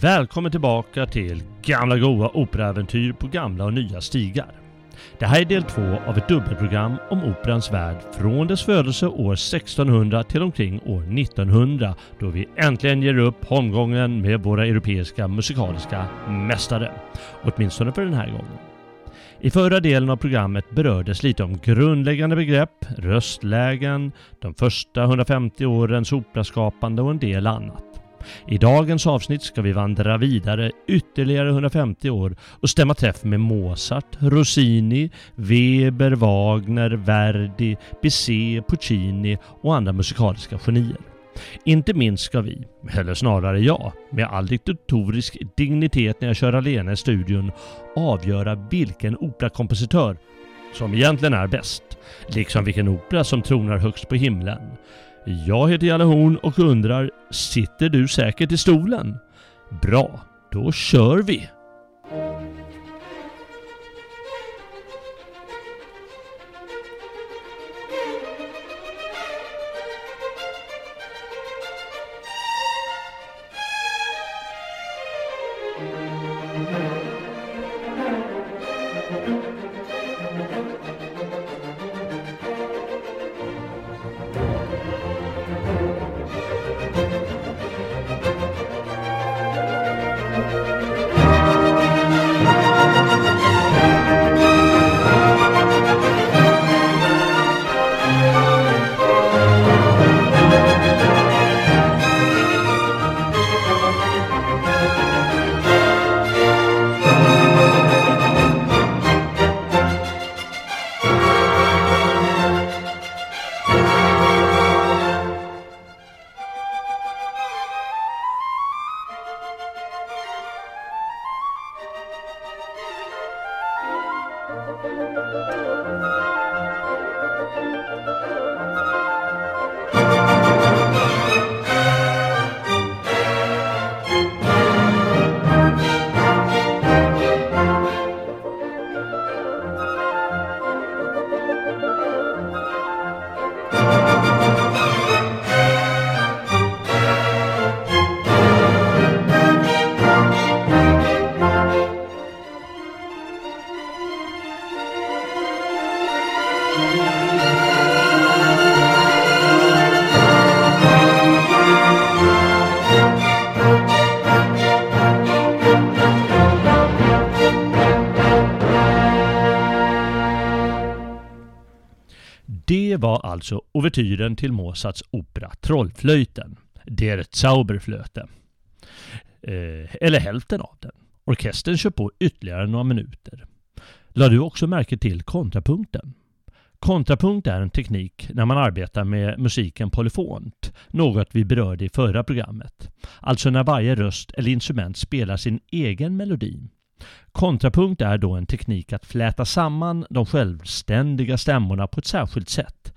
Välkommen tillbaka till gamla goa operaäventyr på gamla och nya stigar. Det här är del två av ett dubbelprogram om operans värld från dess födelse år 1600 till omkring år 1900 då vi äntligen ger upp holmgången med våra europeiska musikaliska mästare. Åtminstone för den här gången. I förra delen av programmet berördes lite om grundläggande begrepp, röstlägen, de första 150 årens operaskapande och en del annat. I dagens avsnitt ska vi vandra vidare ytterligare 150 år och stämma träff med Mozart, Rossini, Weber, Wagner, Verdi, Bizet, Puccini och andra musikaliska genier. Inte minst ska vi, eller snarare jag, med all diktatorisk dignitet när jag kör alena i studion, avgöra vilken operakompositör som egentligen är bäst, liksom vilken opera som tronar högst på himlen. Jag heter Jalle Horn och undrar, sitter du säkert i stolen? Bra, då kör vi! Ouvertyren till Mozarts opera Trollflöjten, Der Zauberflöte. Eh, eller hälften av den. Orkestern kör på ytterligare några minuter. Lade du också märke till kontrapunkten? Kontrapunkt är en teknik när man arbetar med musiken polyfont, något vi berörde i förra programmet. Alltså när varje röst eller instrument spelar sin egen melodi. Kontrapunkt är då en teknik att fläta samman de självständiga stämmorna på ett särskilt sätt.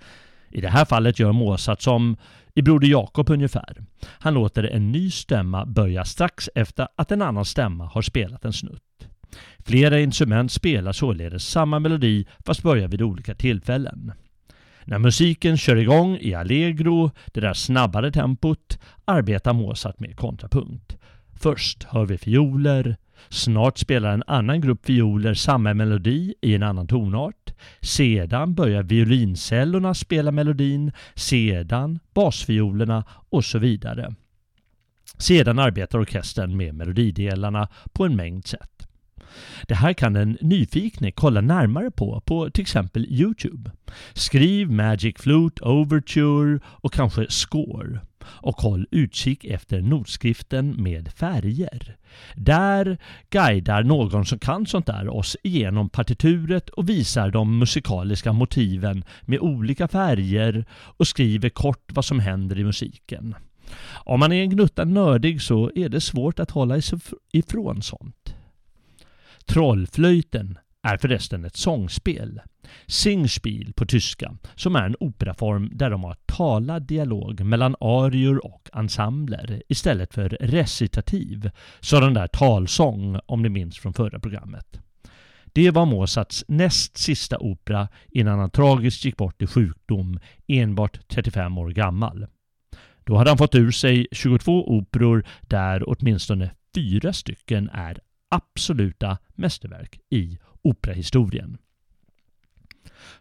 I det här fallet gör Mozart som i Broder Jakob ungefär. Han låter en ny stämma börja strax efter att en annan stämma har spelat en snutt. Flera instrument spelar således samma melodi fast börjar vid olika tillfällen. När musiken kör igång i allegro, det där snabbare tempot, arbetar Mozart med kontrapunkt. Först hör vi fioler, Snart spelar en annan grupp fioler samma melodi i en annan tonart. Sedan börjar violincellerna spela melodin, sedan basfiolerna och så vidare. Sedan arbetar orkestern med melodidelarna på en mängd sätt. Det här kan en nyfikne kolla närmare på på till exempel Youtube. Skriv Magic Flute Overture och kanske Score och håll utkik efter notskriften med färger. Där guidar någon som kan sånt där oss igenom partituret och visar de musikaliska motiven med olika färger och skriver kort vad som händer i musiken. Om man är en gnutta nördig så är det svårt att hålla ifrån sånt. Trollflöjten är förresten ett sångspel. Singspiel på tyska, som är en operaform där de har talad dialog mellan arior och ensembler istället för recitativ, sådan där talsång om ni minns från förra programmet. Det var Mozarts näst sista opera innan han tragiskt gick bort i sjukdom, enbart 35 år gammal. Då hade han fått ur sig 22 operor där åtminstone fyra stycken är absoluta mästerverk i operahistorien.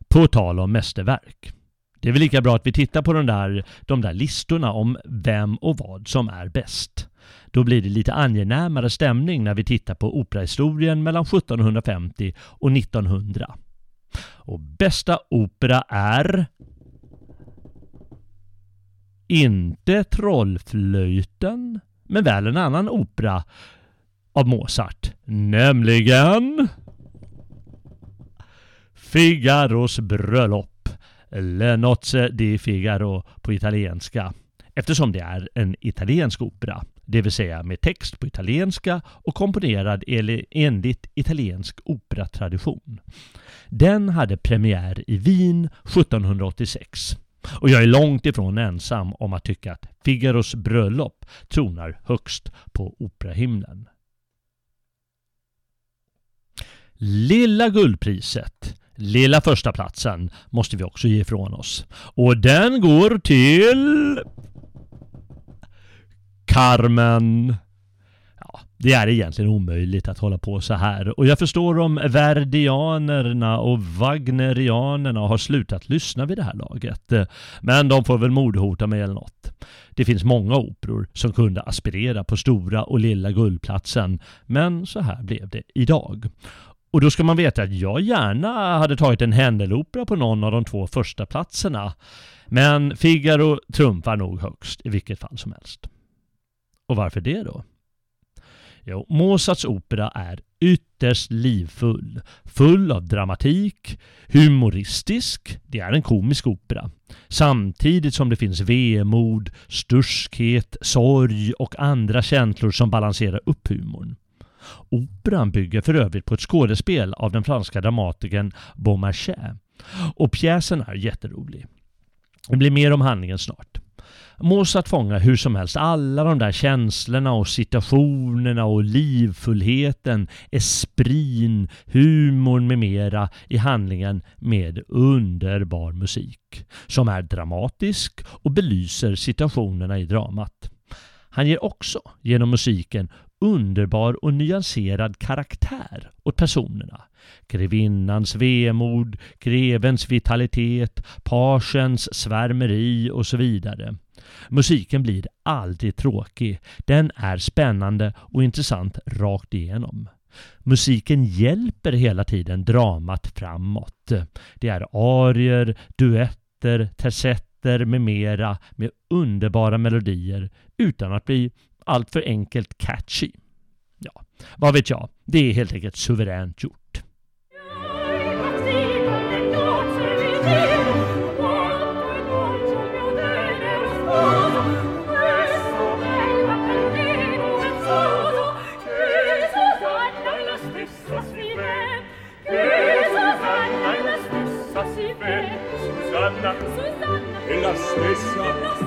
På tal om mästerverk. Det är väl lika bra att vi tittar på de där, de där listorna om vem och vad som är bäst. Då blir det lite angenämare stämning när vi tittar på operahistorien mellan 1750 och 1900. Och bästa opera är inte Trollflöjten, men väl en annan opera av Mozart, nämligen Figaros bröllop, Le nozze di Figaro på italienska, eftersom det är en italiensk opera, det vill säga med text på italienska och komponerad enligt italiensk operatradition. Den hade premiär i Wien 1786 och jag är långt ifrån ensam om att tycka att Figaros bröllop tronar högst på operahimlen. Lilla guldpriset, lilla första platsen måste vi också ge ifrån oss. Och den går till... Carmen. Ja, det är egentligen omöjligt att hålla på så här och jag förstår om verdianerna och wagnerianerna har slutat lyssna vid det här laget. Men de får väl mordhota mig eller något. Det finns många operor som kunde aspirera på stora och lilla guldplatsen men så här blev det idag. Och då ska man veta att jag gärna hade tagit en Händelopera på någon av de två första platserna. Men Figaro trumfar nog högst i vilket fall som helst. Och varför det då? Jo, Mozarts opera är ytterst livfull, full av dramatik, humoristisk, det är en komisk opera. Samtidigt som det finns vemod, sturskhet, sorg och andra känslor som balanserar upp humorn. Operan bygger för övrigt på ett skådespel av den franska dramatikern Beaumarchais. Och pjäsen är jätterolig. Det blir mer om handlingen snart. Mozart fångar hur som helst alla de där känslorna och situationerna och livfullheten, esprin, humorn med mera i handlingen med underbar musik som är dramatisk och belyser situationerna i dramat. Han ger också genom musiken underbar och nyanserad karaktär åt personerna. Grevinnans vemod, grevens vitalitet, pagens svärmeri och så vidare. Musiken blir aldrig tråkig. Den är spännande och intressant rakt igenom. Musiken hjälper hela tiden dramat framåt. Det är arier, duetter, tersetter med mera med underbara melodier utan att bli alltför enkelt catchy. Ja, vad vet jag. Det är helt enkelt suveränt gjort. Susanna, Susanna, è la stessa,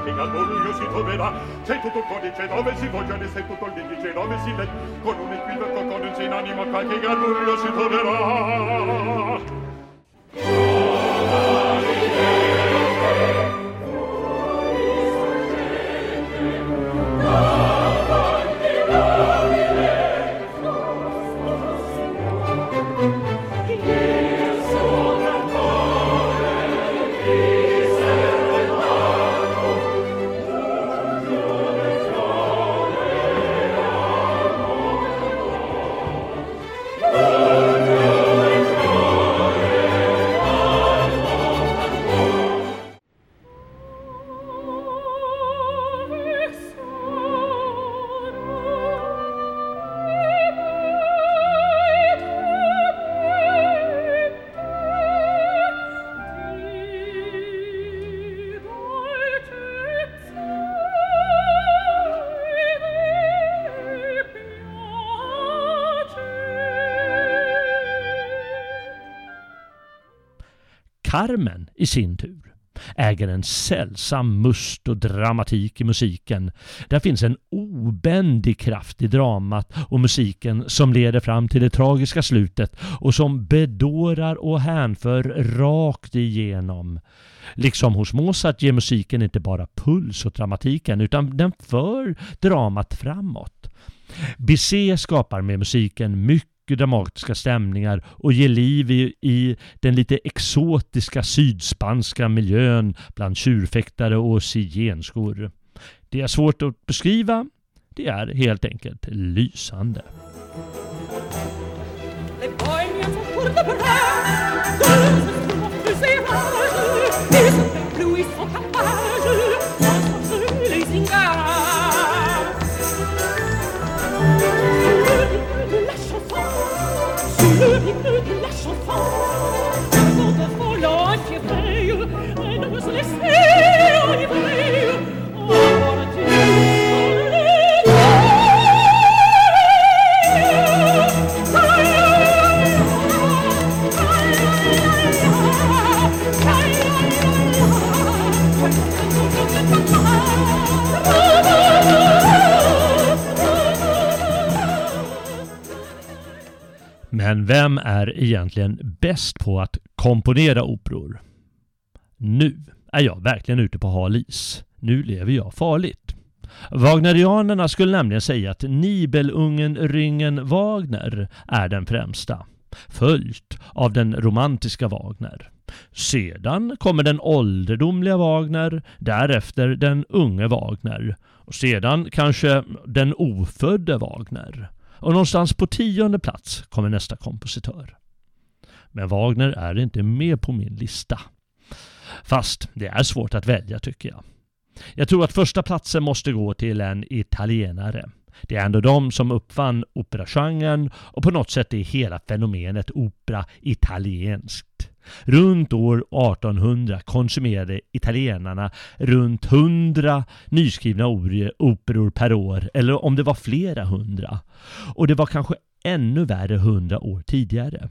quel che al buio si troverà. C'è tutto il codice dove si vogliono e c'è tutto il indice dove si legge con un equivoco con un sinanimo qualche che al buio si troverà. Carmen i sin tur äger en sällsam must och dramatik i musiken. Där finns en obändig kraft i dramat och musiken som leder fram till det tragiska slutet och som bedårar och hänför rakt igenom. Liksom hos Mozart ger musiken inte bara puls åt dramatiken utan den för dramat framåt. Bizet skapar med musiken mycket dramatiska stämningar och ger liv i, i, den lite exotiska sydspanska miljön bland tjurfäktare och zigenskor. Det är svårt att beskriva. Det är helt enkelt lysande. Men vem är egentligen bäst på att komponera operor? Nu är jag verkligen ute på hal is. Nu lever jag farligt. Wagnerianerna skulle nämligen säga att Nibelungen Ringen Wagner är den främsta, följt av den romantiska Wagner. Sedan kommer den ålderdomliga Wagner, därefter den unge Wagner och sedan kanske den ofödde Wagner. Och någonstans på tionde plats kommer nästa kompositör. Men Wagner är inte med på min lista. Fast det är svårt att välja tycker jag. Jag tror att första platsen måste gå till en italienare. Det är ändå de som uppfann operagenren och på något sätt är hela fenomenet opera italiensk. Runt år 1800 konsumerade italienarna runt 100 nyskrivna operor per år, eller om det var flera hundra. Och det var kanske ännu värre hundra år tidigare.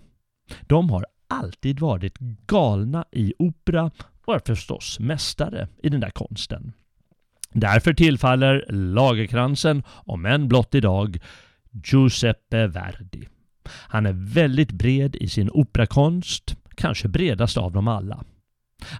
De har alltid varit galna i opera och är förstås mästare i den där konsten. Därför tillfaller lagerkransen, om än blott idag, Giuseppe Verdi. Han är väldigt bred i sin operakonst, kanske bredast av dem alla.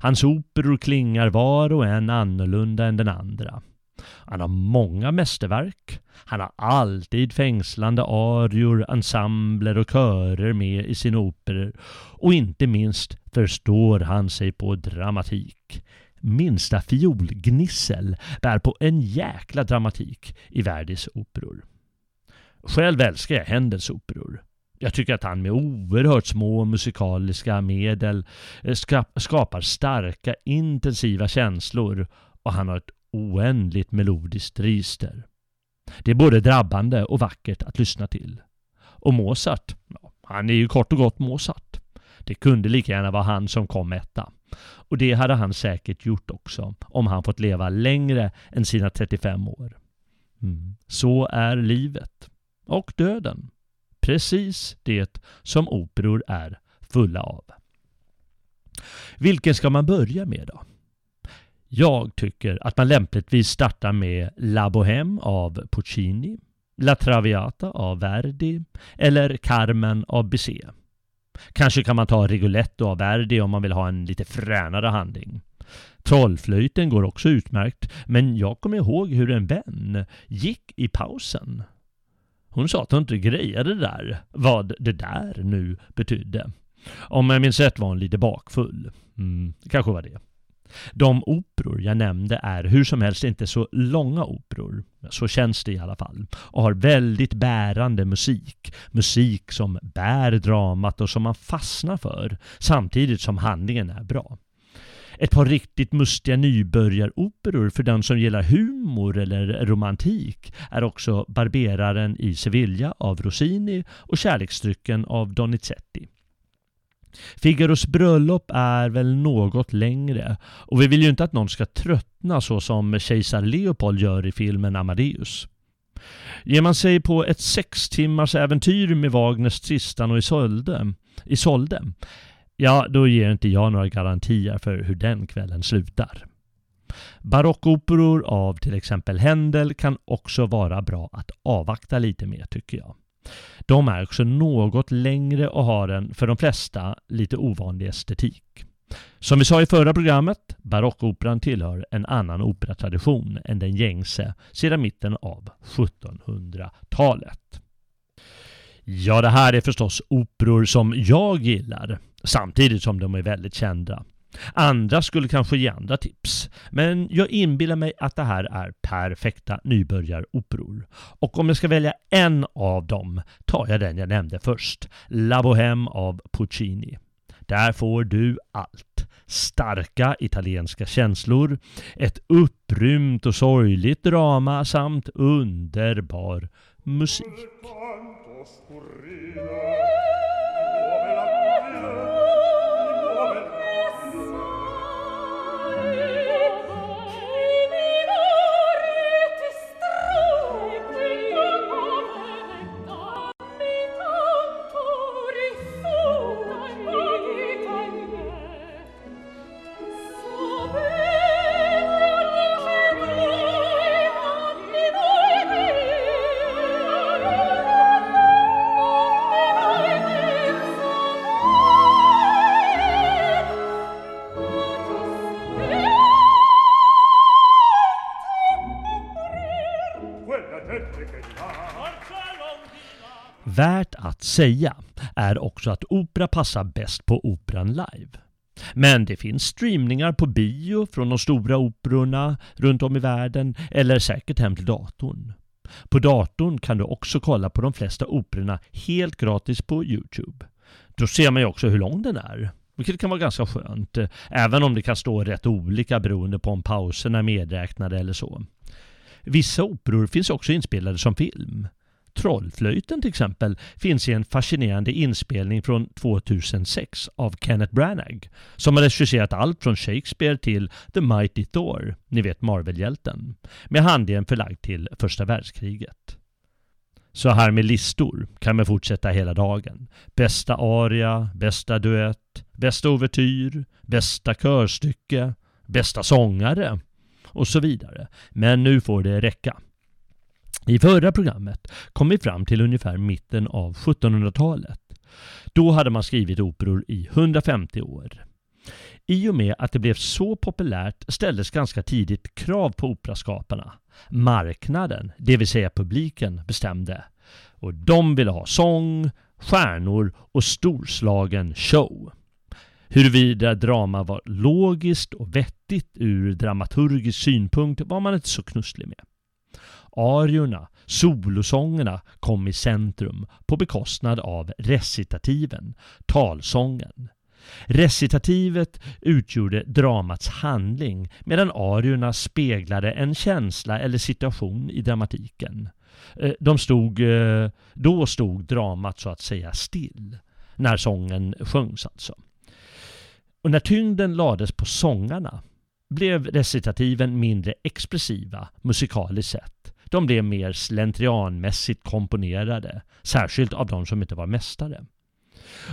Hans operor klingar var och en annorlunda än den andra. Han har många mästerverk. Han har alltid fängslande arior, ensembler och körer med i sina operor. Och inte minst förstår han sig på dramatik. Minsta fiolgnissel bär på en jäkla dramatik i Verdis operor. Själv älskar jag Händels operor. Jag tycker att han med oerhört små musikaliska medel eh, skapar starka intensiva känslor och han har ett oändligt melodiskt register. Det är både drabbande och vackert att lyssna till. Och Mozart, ja, han är ju kort och gott Mozart. Det kunde lika gärna vara han som kom etta. Och det hade han säkert gjort också om han fått leva längre än sina 35 år. Mm. Så är livet. Och döden. Precis det som operor är fulla av. Vilken ska man börja med då? Jag tycker att man lämpligtvis startar med La Bohème av Puccini, La Traviata av Verdi eller Carmen av Bizet. Kanske kan man ta Rigoletto av Verdi om man vill ha en lite fränare handling. Trollflöjten går också utmärkt, men jag kommer ihåg hur en vän gick i pausen. Hon sa att hon inte grejade det där, vad det där nu betydde. Om jag minns rätt var hon lite bakfull. Mm, kanske var det. De operor jag nämnde är hur som helst inte så långa operor, så känns det i alla fall, och har väldigt bärande musik. Musik som bär dramat och som man fastnar för, samtidigt som handlingen är bra. Ett par riktigt mustiga nybörjaroperor för den som gillar humor eller romantik är också Barberaren i Sevilla av Rossini och Kärleksdrycken av Donizetti. Figaros bröllop är väl något längre och vi vill ju inte att någon ska tröttna så som kejsar Leopold gör i filmen Amadeus. Ger man sig på ett sex timmars äventyr med Wagners Tristan och Isolde, Isolde ja, då ger inte jag några garantier för hur den kvällen slutar. Barockoperor av till exempel Händel kan också vara bra att avvakta lite med tycker jag. De är också något längre och har en, för de flesta, lite ovanlig estetik. Som vi sa i förra programmet, barockoperan tillhör en annan operatradition än den gängse sedan mitten av 1700-talet. Ja, det här är förstås operor som jag gillar, samtidigt som de är väldigt kända. Andra skulle kanske ge andra tips, men jag inbillar mig att det här är perfekta nybörjaroperor. Och om jag ska välja en av dem tar jag den jag nämnde först, La Bohème av Puccini. Där får du allt. Starka italienska känslor, ett upprymt och sorgligt drama samt underbar musik. oscurrida. Värt att säga är också att opera passar bäst på Operan live. Men det finns streamningar på bio från de stora operorna runt om i världen eller säkert hem till datorn. På datorn kan du också kolla på de flesta operorna helt gratis på Youtube. Då ser man ju också hur lång den är. Vilket kan vara ganska skönt, även om det kan stå rätt olika beroende på om pauserna är medräknade eller så. Vissa operor finns också inspelade som film. Trollflöjten till exempel finns i en fascinerande inspelning från 2006 av Kenneth Branagh som har regisserat allt från Shakespeare till The Mighty Thor, ni vet Marvel-hjälten, med handlingen förlagd till första världskriget. Så här med listor kan man fortsätta hela dagen. Bästa aria, bästa duett, bästa ouvertyr, bästa körstycke, bästa sångare och så vidare. Men nu får det räcka. I förra programmet kom vi fram till ungefär mitten av 1700-talet. Då hade man skrivit operor i 150 år. I och med att det blev så populärt ställdes ganska tidigt krav på operaskaparna. Marknaden, det vill säga publiken, bestämde. Och de ville ha sång, stjärnor och storslagen show. Huruvida drama var logiskt och vettigt ur dramaturgisk synpunkt var man inte så knusslig med. Ariorna, solosångerna, kom i centrum på bekostnad av recitativen, talsången. Recitativet utgjorde dramats handling medan ariorna speglade en känsla eller situation i dramatiken. Eh, de stod, eh, då stod dramat så att säga still, när sången sjöngs alltså. Och när tyngden lades på sångarna blev recitativen mindre expressiva musikaliskt sett. De blev mer slentrianmässigt komponerade, särskilt av de som inte var mästare.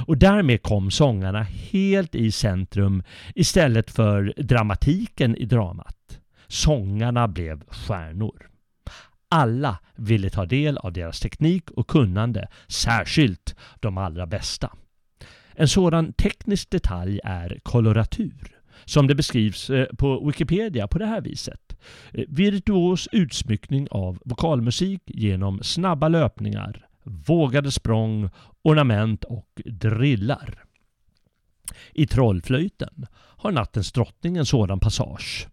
Och därmed kom sångarna helt i centrum istället för dramatiken i dramat. Sångarna blev stjärnor. Alla ville ta del av deras teknik och kunnande, särskilt de allra bästa. En sådan teknisk detalj är koloratur, som det beskrivs eh, på Wikipedia på det här viset. Eh, Virtuos utsmyckning av vokalmusik genom snabba löpningar, vågade språng, ornament och drillar. I Trollflöjten har Nattens drottning en sådan passage.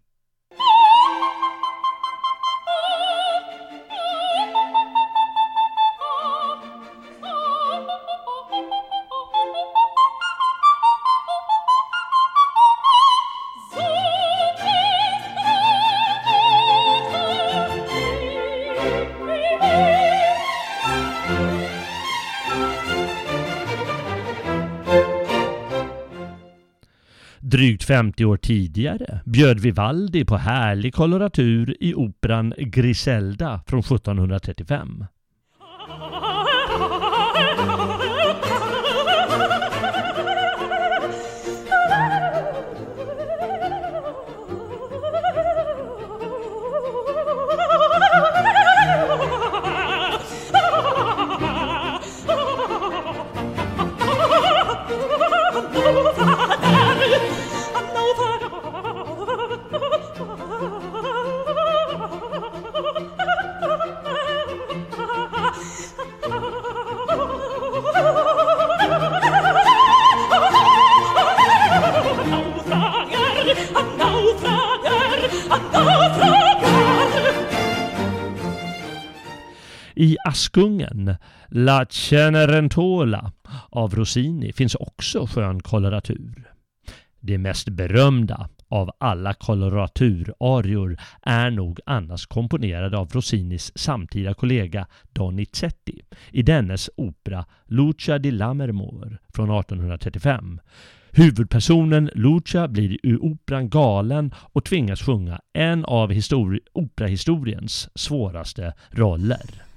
Drygt 50 år tidigare bjöd Vivaldi på härlig koloratur i operan Griselda från 1735. Askungen, La Cenerentola av Rossini finns också skön koloratur. Det mest berömda av alla koloraturarior är nog annars komponerade av Rossinis samtida kollega Donizetti i dennes opera Lucia di Lammermoor från 1835. Huvudpersonen Lucia blir i operan galen och tvingas sjunga en av operahistoriens svåraste roller.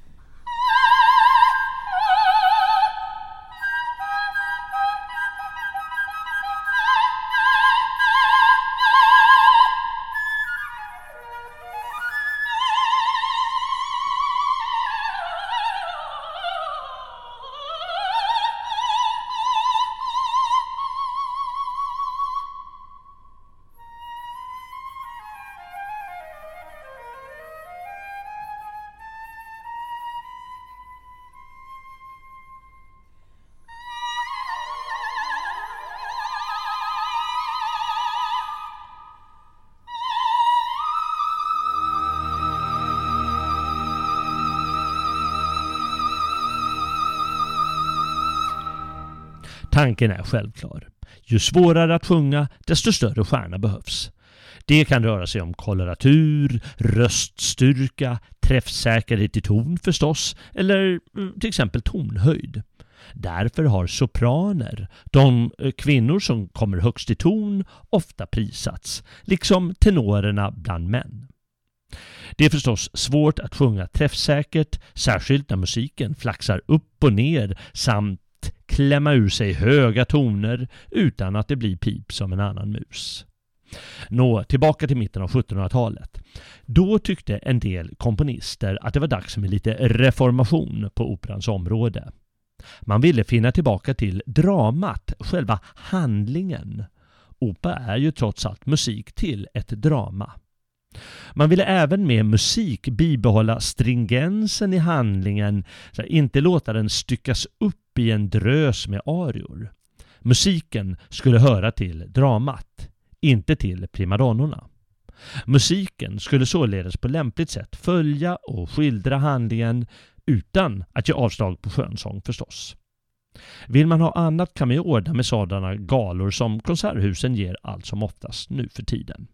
Tanken är självklar. Ju svårare att sjunga, desto större stjärna behövs. Det kan röra sig om koloratur, röststyrka, träffsäkerhet i ton förstås, eller mm, till exempel tonhöjd. Därför har sopraner, de eh, kvinnor som kommer högst i ton, ofta prisats, liksom tenorerna bland män. Det är förstås svårt att sjunga träffsäkert, särskilt när musiken flaxar upp och ner samt klämma ur sig höga toner utan att det blir pip som en annan mus. Nå, tillbaka till mitten av 1700-talet. Då tyckte en del komponister att det var dags med lite reformation på operans område. Man ville finna tillbaka till dramat, själva handlingen. Opera är ju trots allt musik till ett drama. Man ville även med musik bibehålla stringensen i handlingen, inte låta den styckas upp i en drös med arior. Musiken skulle höra till dramat, inte till primadonnorna. Musiken skulle således på lämpligt sätt följa och skildra handlingen utan att ge avslag på skönsång förstås. Vill man ha annat kan man ju ordna med sådana galor som konserthusen ger allt som oftast nu för tiden.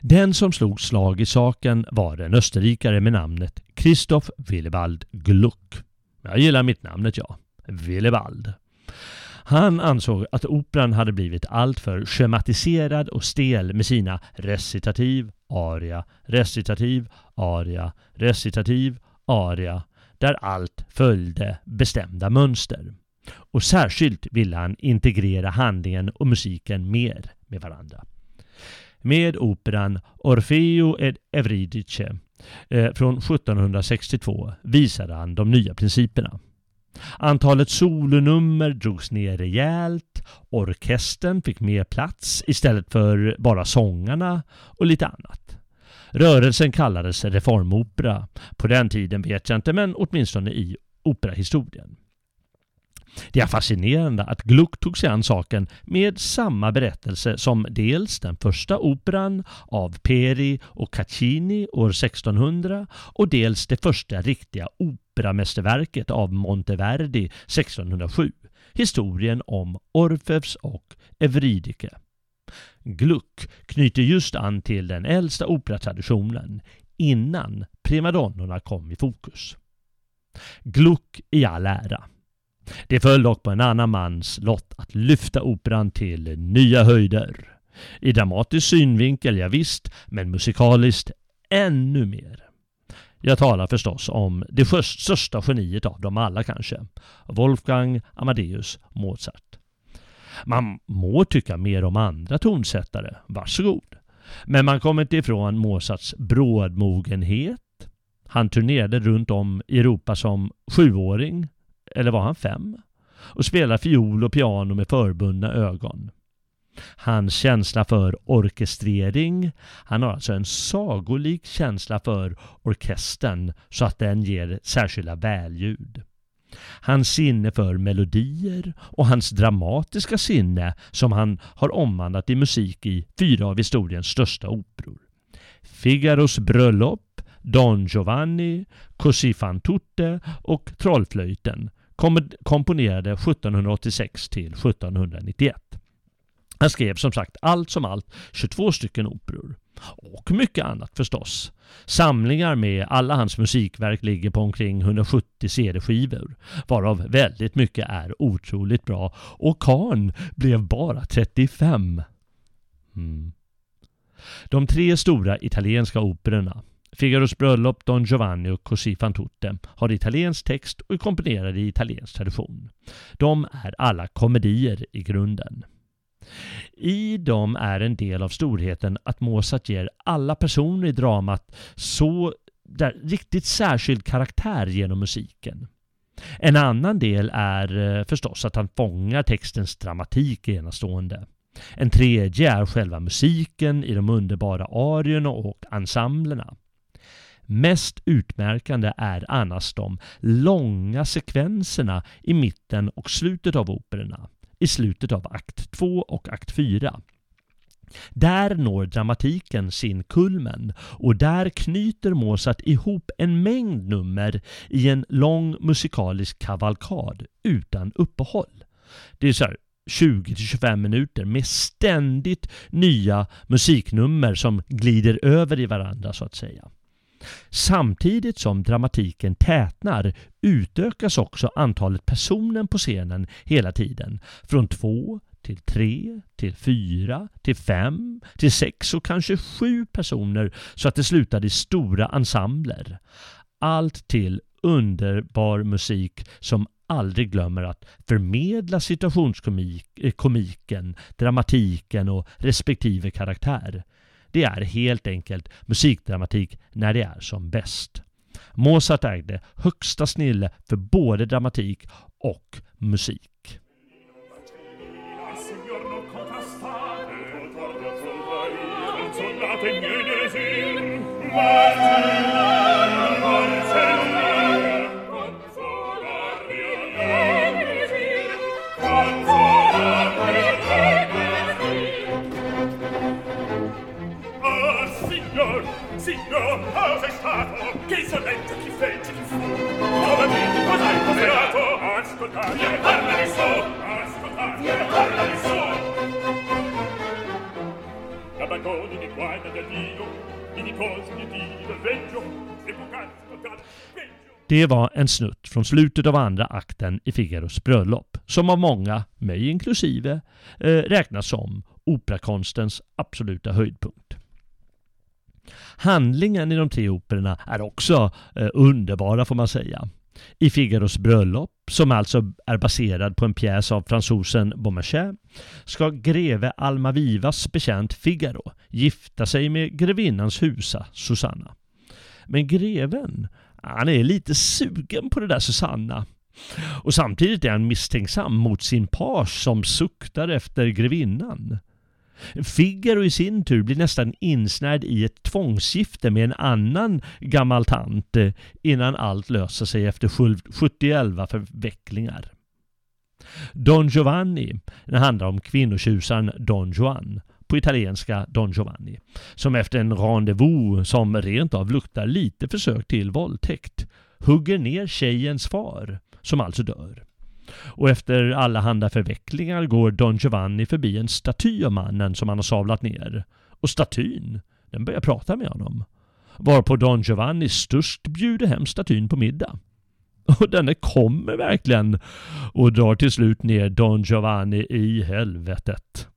Den som slog slag i saken var en österrikare med namnet Christoph Willibald Gluck. Jag gillar mitt namnet ja. Willibald. Han ansåg att operan hade blivit alltför schematiserad och stel med sina recitativ, aria, recitativ, aria, recitativ, aria, där allt följde bestämda mönster. Och särskilt ville han integrera handlingen och musiken mer med varandra med operan Orfeo ed Evridice eh, från 1762 visade han de nya principerna. Antalet solonummer drogs ner rejält, orkestern fick mer plats istället för bara sångarna och lite annat. Rörelsen kallades reformopera. På den tiden vet jag inte, men åtminstone i operahistorien. Det är fascinerande att Gluck tog sig an saken med samma berättelse som dels den första operan av Peri och Caccini år 1600 och dels det första riktiga operamästerverket av Monteverdi 1607. Historien om Orfeus och Evridike. Gluck knyter just an till den äldsta operatraditionen innan primadonnorna kom i fokus. Gluck i all ära. Det föll dock på en annan mans lott att lyfta operan till nya höjder. I dramatisk synvinkel, ja visst, men musikaliskt ännu mer. Jag talar förstås om det största geniet av dem alla kanske. Wolfgang Amadeus Mozart. Man må tycka mer om andra tonsättare, varsågod. Men man kommer inte ifrån Mozarts brådmogenhet. Han turnerade runt om i Europa som sjuåring eller var han fem? Och spelar fiol och piano med förbundna ögon. Hans känsla för orkestrering, han har alltså en sagolik känsla för orkestern så att den ger särskilda välljud. Hans sinne för melodier och hans dramatiska sinne som han har omvandlat i musik i fyra av historiens största operor. Figaros bröllop, Don Giovanni, Così fan tutte och Trollflöjten komponerade 1786 till 1791. Han skrev som sagt allt som allt 22 stycken operor. Och mycket annat förstås. Samlingar med alla hans musikverk ligger på omkring 170 CD-skivor, varav väldigt mycket är otroligt bra. Och Kahn blev bara 35. Mm. De tre stora italienska operorna Figaros bröllop, Don Giovanni och Così fan tutte har italiensk text och är komponerade i italiensk tradition. De är alla komedier i grunden. I dem är en del av storheten att Mozart ger alla personer i dramat så där, riktigt särskild karaktär genom musiken. En annan del är eh, förstås att han fångar textens dramatik enastående. En tredje är själva musiken i de underbara arierna och ensemblerna. Mest utmärkande är annars de långa sekvenserna i mitten och slutet av operorna, i slutet av akt 2 och akt 4. Där når dramatiken sin kulmen och där knyter Mozart ihop en mängd nummer i en lång musikalisk kavalkad utan uppehåll. Det är så 20-25 minuter med ständigt nya musiknummer som glider över i varandra så att säga. Samtidigt som dramatiken tätnar utökas också antalet personer på scenen hela tiden. Från två till tre, till fyra, till fem, till sex och kanske sju personer så att det slutar i stora ensembler. Allt till underbar musik som aldrig glömmer att förmedla situationskomiken, eh, dramatiken och respektive karaktär. Det är helt enkelt musikdramatik när det är som bäst. Mozart ägde högsta snille för både dramatik och musik. Che insolente, chi fece, chi fu? Come? Ascoltare, viene parla di so! Ascoltare, viene parla di so! Di di di del e poc'anzi Det var en snutt från slutet av andra akten i Figaros bröllop, som av många, mig inklusive, eh, räknas som operakonstens absoluta höjdpunkt. Handlingen i de tre operorna är också eh, underbara får man säga. I Figaros bröllop, som alltså är baserad på en pjäs av fransosen Beaumarchais, ska greve Almavivas bekänt Figaro gifta sig med grevinnans husa Susanna. Men greven, han är lite sugen på det där Susanna. Och samtidigt är han misstänksam mot sin page som suktar efter grevinnan. Figaro i sin tur blir nästan insnärd i ett tvångsgifte med en annan gammal tant eh, innan allt löser sig efter 71 förvecklingar. Don Giovanni det handlar om kvinnotjusaren Don Juan, på italienska Don Giovanni, som efter en rendezvous som rent av luktar lite försök till våldtäkt hugger ner tjejens far, som alltså dör. Och efter alla handa förvecklingar går Don Giovanni förbi en staty av mannen som han har savlat ner. Och statyn, den börjar prata med honom. Varpå Don Giovanni störst bjuder hem statyn på middag. Och denne kommer verkligen och drar till slut ner Don Giovanni i helvetet.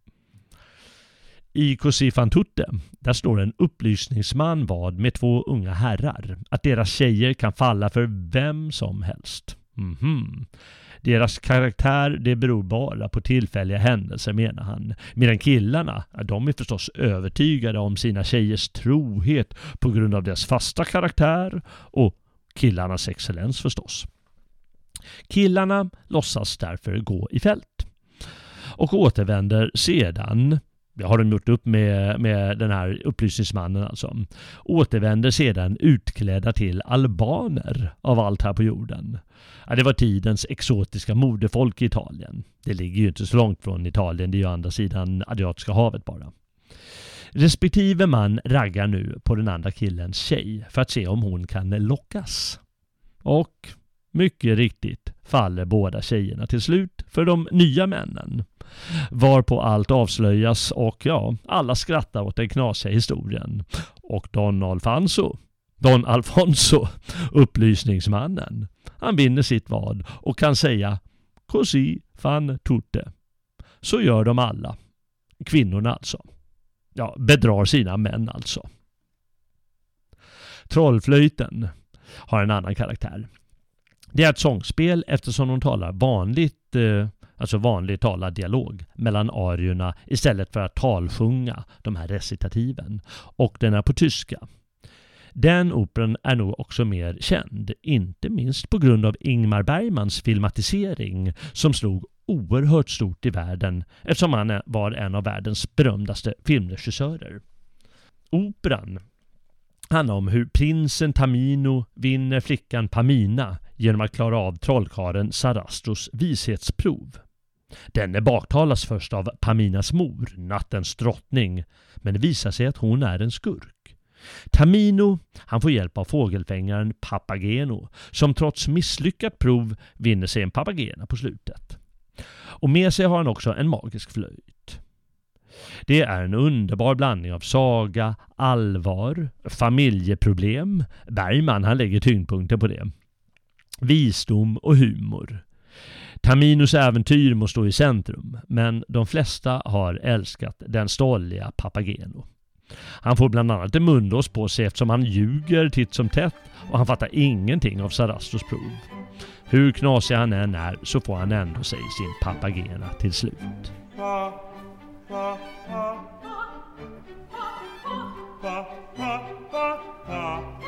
I Così fan tutte, där står en upplysningsman vad med två unga herrar, att deras tjejer kan falla för vem som helst. Mm -hmm deras karaktär det beror bara på tillfälliga händelser menar han. Medan killarna, de är förstås övertygade om sina tjejers trohet på grund av deras fasta karaktär och killarnas excellens förstås. Killarna låtsas därför gå i fält och återvänder sedan det har de gjort upp med, med den här upplysningsmannen alltså. Återvänder sedan utklädda till albaner av allt här på jorden. Ja, det var tidens exotiska modefolk i Italien. Det ligger ju inte så långt från Italien, det är ju andra sidan Adriatiska havet bara. Respektive man raggar nu på den andra killens tjej för att se om hon kan lockas. Och mycket riktigt faller båda tjejerna till slut för de nya männen. Varpå allt avslöjas och ja, alla skrattar åt den knasiga historien. Och Don Alfonso, Don Alfonso, upplysningsmannen, han vinner sitt vad och kan säga Così fan tutte. Så gör de alla. Kvinnorna alltså. Ja, bedrar sina män alltså. Trollflöjten har en annan karaktär. Det är ett sångspel eftersom de talar vanligt, eh, alltså vanlig talad dialog mellan arierna istället för att talsjunga de här recitativen. Och den är på tyska. Den operan är nog också mer känd, inte minst på grund av Ingmar Bergmans filmatisering som slog oerhört stort i världen eftersom han var en av världens berömdaste filmregissörer. Operan handlar om hur prinsen Tamino vinner flickan Pamina genom att klara av trollkaren Sarastros vishetsprov. Denne baktalas först av Paminas mor, nattens drottning, men det visar sig att hon är en skurk. Tamino han får hjälp av fågelfängaren Papageno som trots misslyckat prov vinner sig en papagena på slutet. Och med sig har han också en magisk flöjt. Det är en underbar blandning av saga, allvar, familjeproblem. Bergman han lägger tyngdpunkten på det. Visdom och humor. Taminos äventyr må stå i centrum, men de flesta har älskat den stolliga Papageno. Han får bland annat en munlås på sig eftersom han ljuger titt som tätt och han fattar ingenting av Sarastros prov. Hur knasig han än är så får han ändå sig sin Papagena till slut. pa pa pa pa pa pa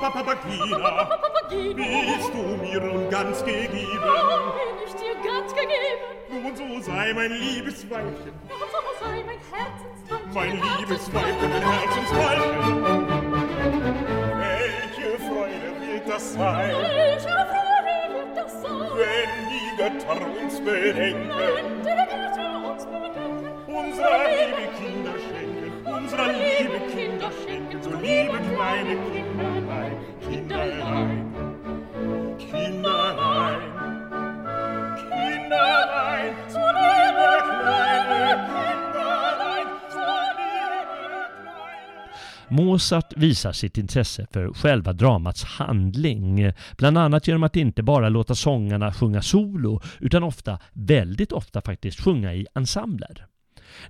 Papagina, bist du mir nun ganz gegeben? Bin ich dir ganz gegeben? Nun, so sei mein liebes Weibchen. So sei mein Herzensweibchen. Mein liebes Weibchen, mein Herzensweibchen. Das sein, Welche Freude wird das sein? wenn die Götter uns bedenken, Wenn die Götter uns bedenken. unserer liebe Kinder schenken, unserer liebe Kinder schenken, so liebe kleine Kinderlein, Kinderlein, Kinderlein, Kinderlein, so liebe kleine Kinderlein, so liebe kleine Mozart visar sitt intresse för själva dramats handling, bland annat genom att inte bara låta sångarna sjunga solo, utan ofta, väldigt ofta faktiskt, sjunga i ensembler.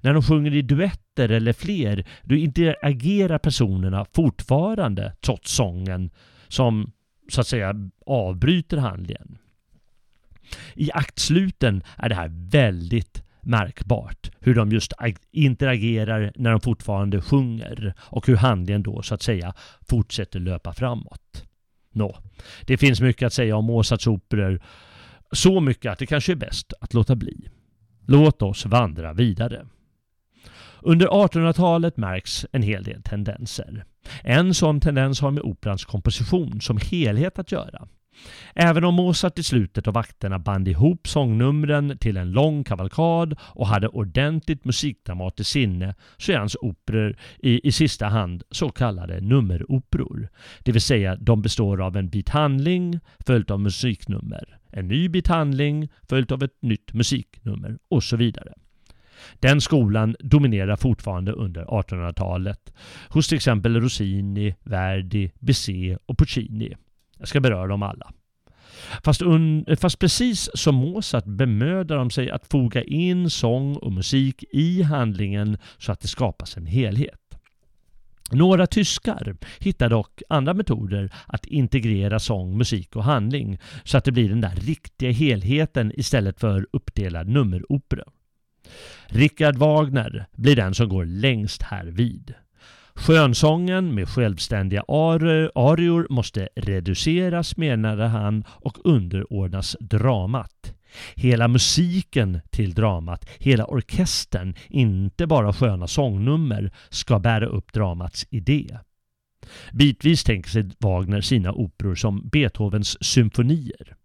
När de sjunger i duetter eller fler, då interagerar personerna fortfarande trots sången som så att säga avbryter handlingen. I aktsluten är det här väldigt märkbart hur de just interagerar när de fortfarande sjunger och hur handlingen då så att säga fortsätter löpa framåt. Nå, det finns mycket att säga om Mozarts operor. Så mycket att det kanske är bäst att låta bli. Låt oss vandra vidare. Under 1800-talet märks en hel del tendenser. En sån tendens har med operans komposition som helhet att göra. Även om Mozart i slutet av akterna band ihop sångnumren till en lång kavalkad och hade ordentligt musikdramatiskt sinne så är hans operor i, i sista hand så kallade nummeroperor. Det vill säga de består av en bit handling följt av musiknummer, en ny bit handling följt av ett nytt musiknummer och så vidare. Den skolan dominerar fortfarande under 1800-talet hos till exempel Rossini, Verdi, Bizet och Puccini. Jag ska beröra dem alla. Fast, un, fast precis som Mozart bemödar de sig att foga in sång och musik i handlingen så att det skapas en helhet. Några tyskar hittar dock andra metoder att integrera sång, musik och handling så att det blir den där riktiga helheten istället för uppdelad nummeropera. Richard Wagner blir den som går längst här vid. Skönsången med självständiga arior måste reduceras menade han och underordnas dramat. Hela musiken till dramat, hela orkestern, inte bara sköna sångnummer, ska bära upp dramats idé. Bitvis tänker sig Wagner sina operor som Beethovens symfonier.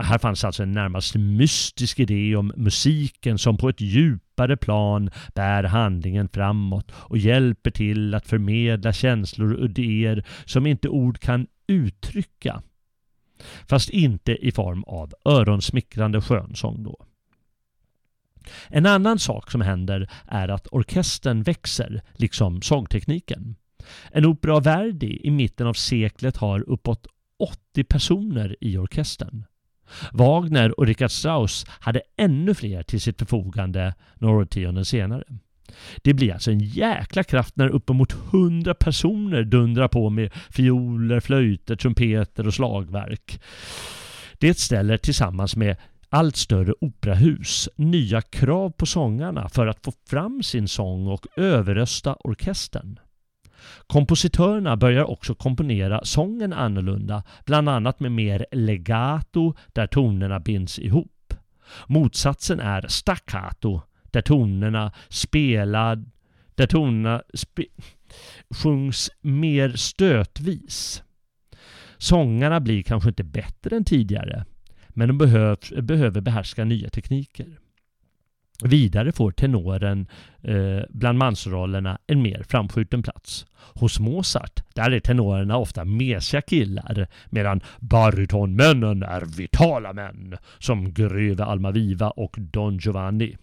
Här fanns alltså en närmast mystisk idé om musiken som på ett djupare plan bär handlingen framåt och hjälper till att förmedla känslor och idéer som inte ord kan uttrycka. Fast inte i form av öronsmickrande skönsång då. En annan sak som händer är att orkestern växer, liksom sångtekniken. En opera Verdi i mitten av seklet har uppåt 80 personer i orkestern. Wagner och Richard Strauss hade ännu fler till sitt förfogande några årtionden senare. Det blir alltså en jäkla kraft när uppemot 100 personer dundrar på med fioler, flöjter, trumpeter och slagverk. Det ställer tillsammans med allt större operahus nya krav på sångarna för att få fram sin sång och överrösta orkestern. Kompositörerna börjar också komponera sången annorlunda, bland annat med mer legato där tonerna binds ihop. Motsatsen är staccato där tonerna spelad, där tonerna spe, sjungs mer stötvis. Sångarna blir kanske inte bättre än tidigare, men de behöver, behöver behärska nya tekniker. Vidare får tenoren eh, bland mansrollerna en mer framskjuten plats. Hos Mozart, där är tenorerna ofta mesiga killar medan barytonmännen är vitala män som Greve Almaviva och Don Giovanni.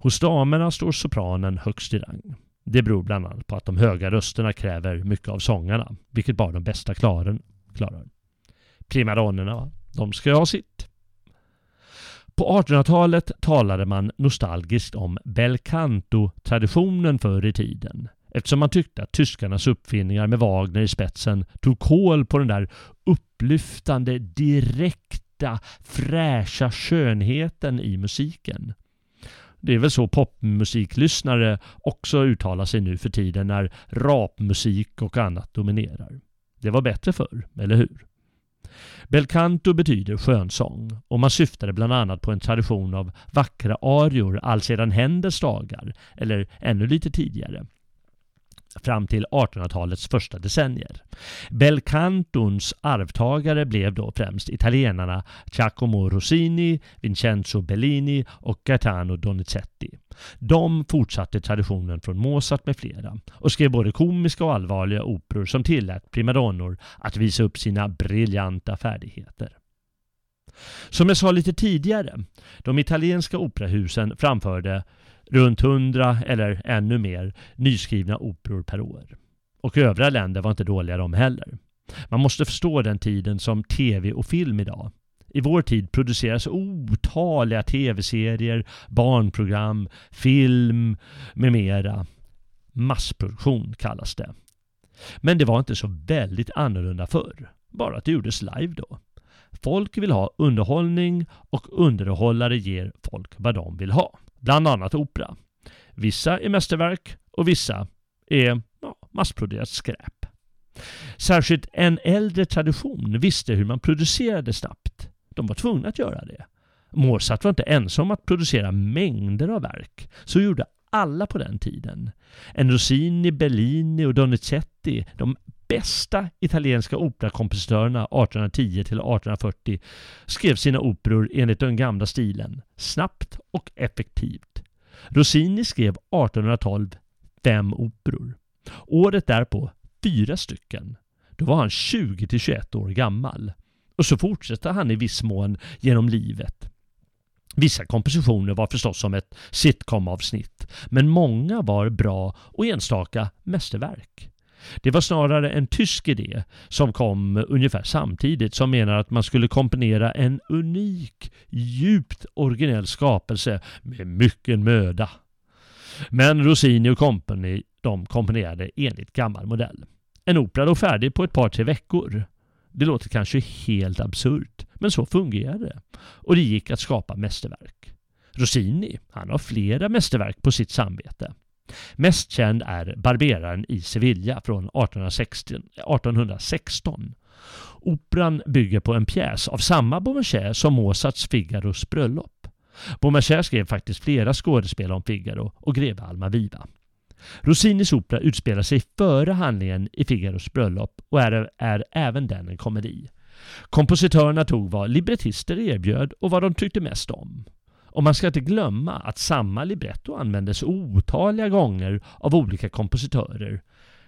Hos damerna står sopranen högst i rang. Det beror bland annat på att de höga rösterna kräver mycket av sångarna, vilket bara de bästa klarar. Primadonnerna, de ska ha sitt. På 1800-talet talade man nostalgiskt om bel canto-traditionen förr i tiden eftersom man tyckte att tyskarnas uppfinningar med Wagner i spetsen tog kål på den där upplyftande, direkta, fräscha skönheten i musiken. Det är väl så popmusiklyssnare också uttalar sig nu för tiden när rapmusik och annat dominerar. Det var bättre förr, eller hur? Belcanto betyder skönsång och man syftade bland annat på en tradition av vackra arior allsedan Händels dagar, eller ännu lite tidigare fram till 1800-talets första decennier. Belcantons arvtagare blev då främst italienarna Giacomo Rossini, Vincenzo Bellini och Gaetano Donizetti. De fortsatte traditionen från Mozart med flera och skrev både komiska och allvarliga operor som tillät primadonnor att visa upp sina briljanta färdigheter. Som jag sa lite tidigare, de italienska operahusen framförde runt hundra eller ännu mer nyskrivna operor per år. Och övriga länder var inte dåliga de heller. Man måste förstå den tiden som tv och film idag. I vår tid produceras otaliga tv-serier, barnprogram, film med mera. Massproduktion kallas det. Men det var inte så väldigt annorlunda förr. Bara att det gjordes live då. Folk vill ha underhållning och underhållare ger folk vad de vill ha bland annat opera. Vissa är mästerverk och vissa är ja, massproducerat skräp. Särskilt en äldre tradition visste hur man producerade snabbt. De var tvungna att göra det. Mozart var inte ensam om att producera mängder av verk. Så gjorde alla på den tiden. En Rossini, Bellini och Donizetti, de bästa italienska operakompositörerna 1810 till 1840 skrev sina operor enligt den gamla stilen, snabbt och effektivt. Rossini skrev 1812 fem operor. Året därpå fyra stycken. Då var han 20 till 21 år gammal. Och så fortsatte han i viss mån genom livet. Vissa kompositioner var förstås som ett sitcom-avsnitt, men många var bra och enstaka mästerverk. Det var snarare en tysk idé som kom ungefär samtidigt som menar att man skulle komponera en unik, djupt originell skapelse med mycket möda. Men Rossini och company de komponerade enligt gammal modell. En opera låg färdig på ett par tre veckor. Det låter kanske helt absurt, men så fungerade det. Och det gick att skapa mästerverk. Rossini, han har flera mästerverk på sitt samvete. Mest känd är Barberaren i Sevilla från 1816. Operan bygger på en pjäs av samma Beaumarchais som Mozarts Figaros bröllop. Beaumarchais skrev faktiskt flera skådespel om Figaro och greve Almaviva. Rossinis opera utspelar sig före handlingen i Figaros bröllop och är, är även den en komedi. Kompositörerna tog vad librettister erbjöd och vad de tyckte mest om. Och man ska inte glömma att samma libretto användes otaliga gånger av olika kompositörer,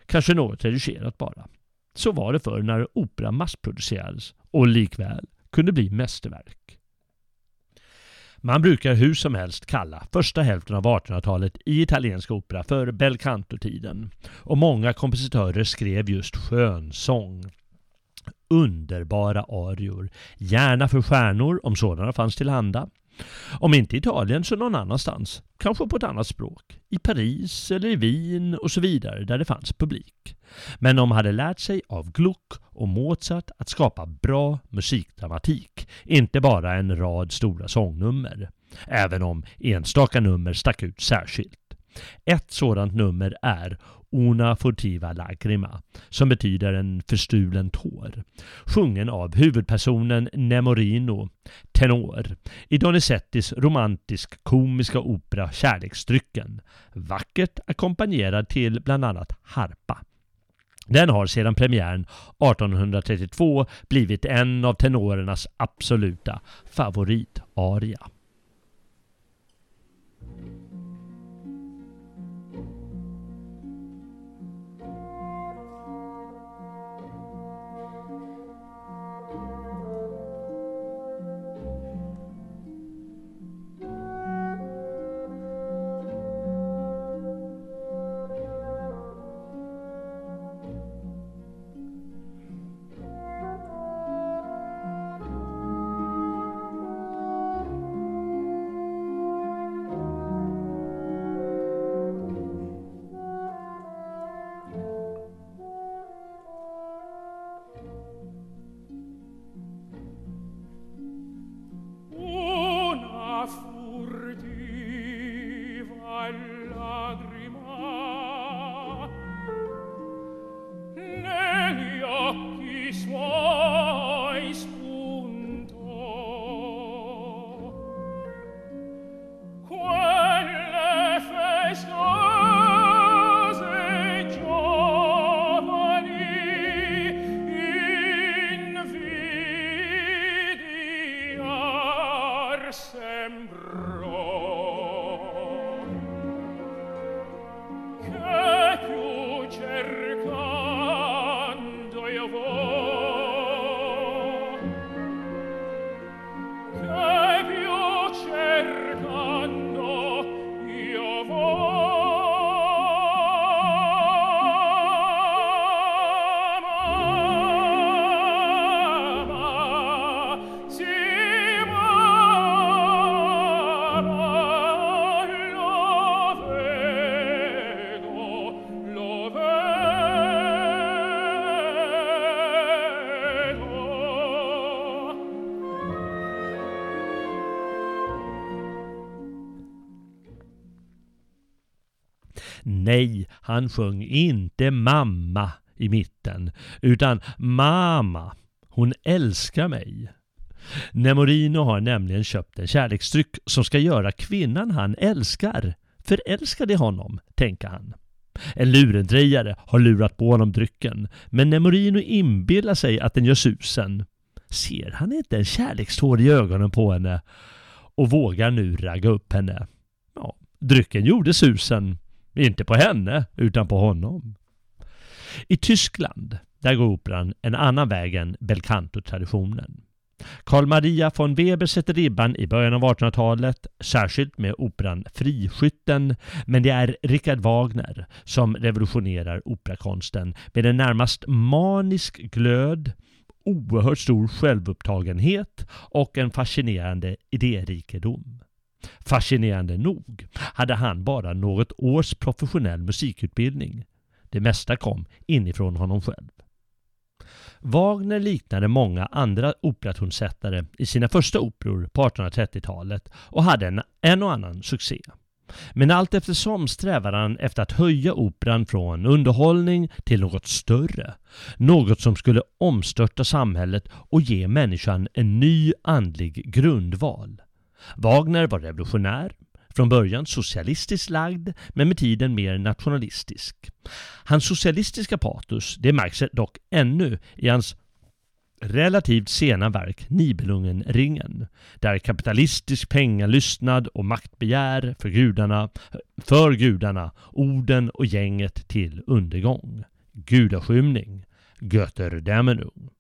kanske något redigerat bara. Så var det förr när opera massproducerades och likväl kunde bli mästerverk. Man brukar hur som helst kalla första hälften av 1800-talet i italiensk opera för bel canto-tiden. Och många kompositörer skrev just skönsång. Underbara arior, gärna för stjärnor om sådana fanns tillhanda. Om inte i Italien så någon annanstans, kanske på ett annat språk. I Paris eller i Wien och så vidare där det fanns publik. Men de hade lärt sig av Gluck och Mozart att skapa bra musikdramatik, inte bara en rad stora sångnummer. Även om enstaka nummer stack ut särskilt. Ett sådant nummer är Una furtiva lagrima, som betyder en förstulen tår, sjungen av huvudpersonen Nemorino, tenor, i Donizettis romantisk komiska opera Kärleksdrycken, vackert ackompanjerad till bland annat harpa. Den har sedan premiären 1832 blivit en av tenorernas absoluta favoritaria. Nej, han sjöng inte mamma i mitten, utan mamma, hon älskar mig. Nemorino har nämligen köpt en kärleksdryck som ska göra kvinnan han älskar förälskad i honom, tänker han. En lurendrejare har lurat på honom drycken, men Nemorino inbillar sig att den gör susen. Ser han inte en kärlekstår i ögonen på henne och vågar nu ragga upp henne? Ja, drycken gjorde susen, inte på henne, utan på honom. I Tyskland, där går operan en annan väg än belcanto-traditionen. Carl Maria von Weber sätter ribban i början av 1800-talet, särskilt med operan Friskytten, men det är Richard Wagner som revolutionerar operakonsten med en närmast manisk glöd, oerhört stor självupptagenhet och en fascinerande idérikedom. Fascinerande nog hade han bara något års professionell musikutbildning. Det mesta kom inifrån honom själv. Wagner liknade många andra operatonsättare i sina första operor på 1830-talet och hade en, en och annan succé. Men allt eftersom strävade han efter att höja operan från underhållning till något större. Något som skulle omstörta samhället och ge människan en ny andlig grundval. Wagner var revolutionär, från början socialistiskt lagd, men med tiden mer nationalistisk. Hans socialistiska patos, det märks dock ännu i hans relativt sena verk Nibelungenringen. där kapitalistisk pengalystnad och maktbegär för gudarna, för gudarna, orden och gänget till undergång. Gudaskymning, Götterdämmenung.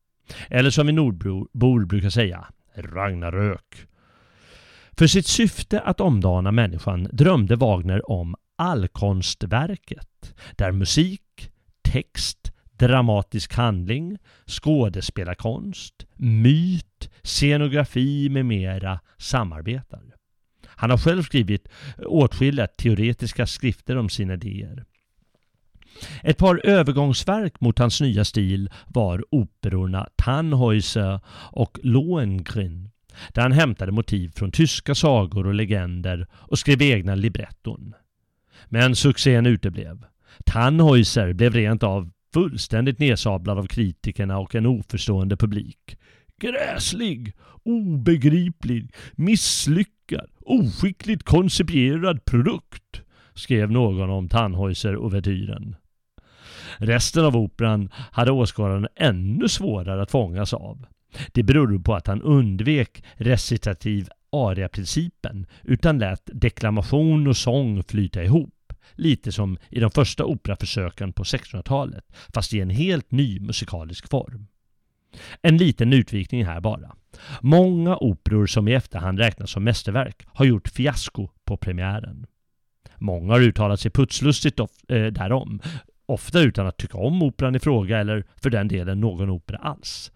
Eller som vi nordbor brukar säga, Ragnarök. För sitt syfte att omdana människan drömde Wagner om allkonstverket, där musik, text, dramatisk handling, skådespelarkonst, myt, scenografi med mera samarbetar. Han har själv skrivit åtskilliga teoretiska skrifter om sina idéer. Ett par övergångsverk mot hans nya stil var operorna Tannhäuser och Lohengrin där han hämtade motiv från tyska sagor och legender och skrev egna libretton. Men succén uteblev. Tannhäuser blev rent av fullständigt nedsablad av kritikerna och en oförstående publik. Gräslig, obegriplig, misslyckad, oskickligt koncipierad produkt, skrev någon om Tannhäuser-ouvertyren. Resten av operan hade åskådaren ännu svårare att fångas av. Det berodde på att han undvek recitativ aria-principen utan lät deklamation och sång flyta ihop. Lite som i de första operaförsöken på 1600-talet, fast i en helt ny musikalisk form. En liten utvikning här bara. Många operor som i efterhand räknas som mästerverk har gjort fiasko på premiären. Många har uttalat sig putslustigt eh, därom, ofta utan att tycka om operan i fråga eller för den delen någon opera alls.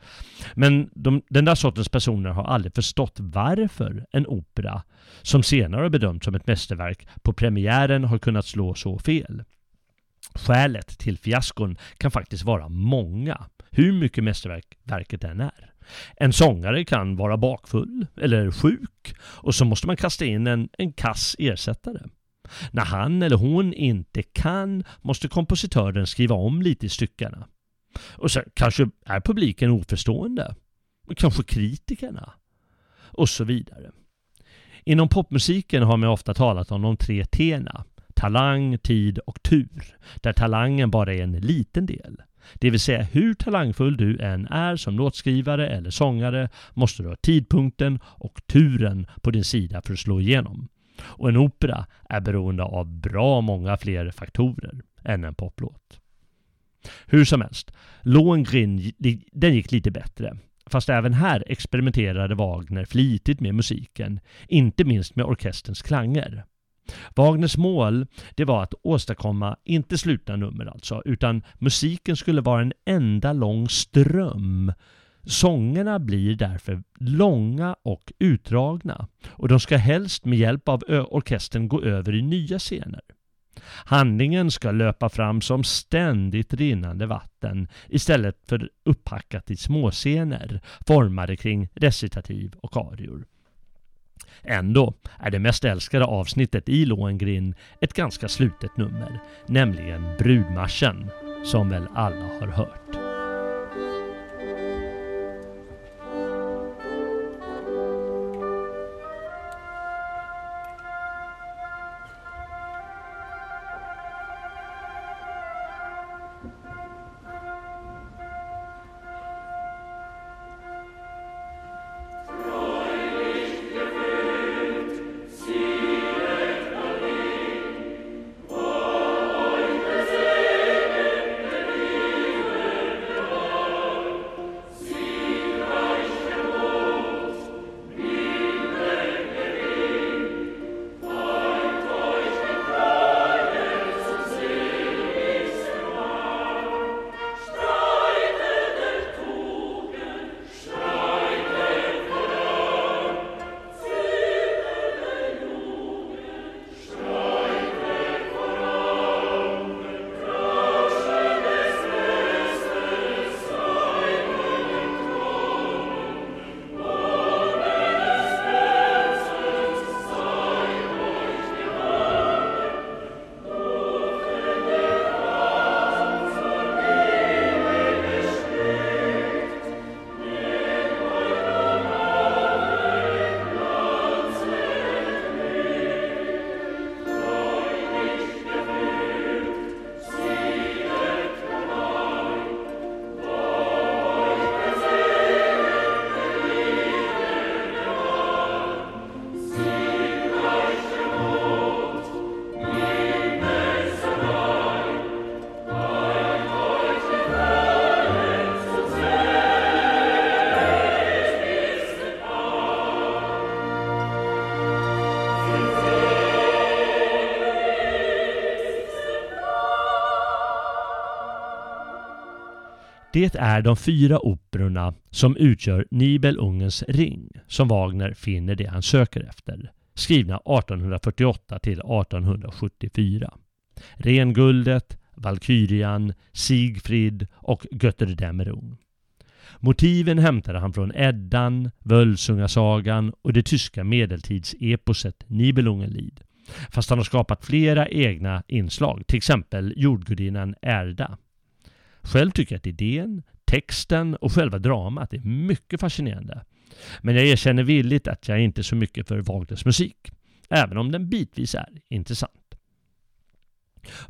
Men de, den där sortens personer har aldrig förstått varför en opera, som senare bedömts som ett mästerverk, på premiären har kunnat slå så fel. Skälet till fiaskon kan faktiskt vara många, hur mycket mästerverket än är. En sångare kan vara bakfull eller sjuk och så måste man kasta in en, en kass ersättare. När han eller hon inte kan måste kompositören skriva om lite i styckena. Och sen kanske är publiken oförstående. Kanske kritikerna. Och så vidare. Inom popmusiken har man ofta talat om de tre T'na. Talang, tid och tur. Där talangen bara är en liten del. Det vill säga hur talangfull du än är som låtskrivare eller sångare måste du ha tidpunkten och turen på din sida för att slå igenom. Och en opera är beroende av bra många fler faktorer än en poplåt. Hur som helst, Lohengrin den gick lite bättre. Fast även här experimenterade Wagner flitigt med musiken, inte minst med orkesterns klanger. Wagners mål det var att åstadkomma, inte slutna nummer alltså, utan musiken skulle vara en enda lång ström Sångerna blir därför långa och utdragna och de ska helst med hjälp av orkestern gå över i nya scener. Handlingen ska löpa fram som ständigt rinnande vatten istället för upphackat i småscener formade kring recitativ och arior. Ändå är det mest älskade avsnittet i Lohengrin ett ganska slutet nummer, nämligen brudmarschen, som väl alla har hört. Är de fyra operorna som utgör Nibelungens ring som Wagner finner det han söker efter, skrivna 1848 till 1874. Renguldet, Valkyrian, Sigfrid och Götterdämmerung. Motiven hämtade han från Eddan, Völsungasagan och det tyska medeltidseposet Nibelungenlied. Fast han har skapat flera egna inslag, till exempel jordgudinnan Erda. Själv tycker jag att idén, texten och själva dramat är mycket fascinerande. Men jag erkänner villigt att jag inte är så mycket för Wagners musik, även om den bitvis är intressant.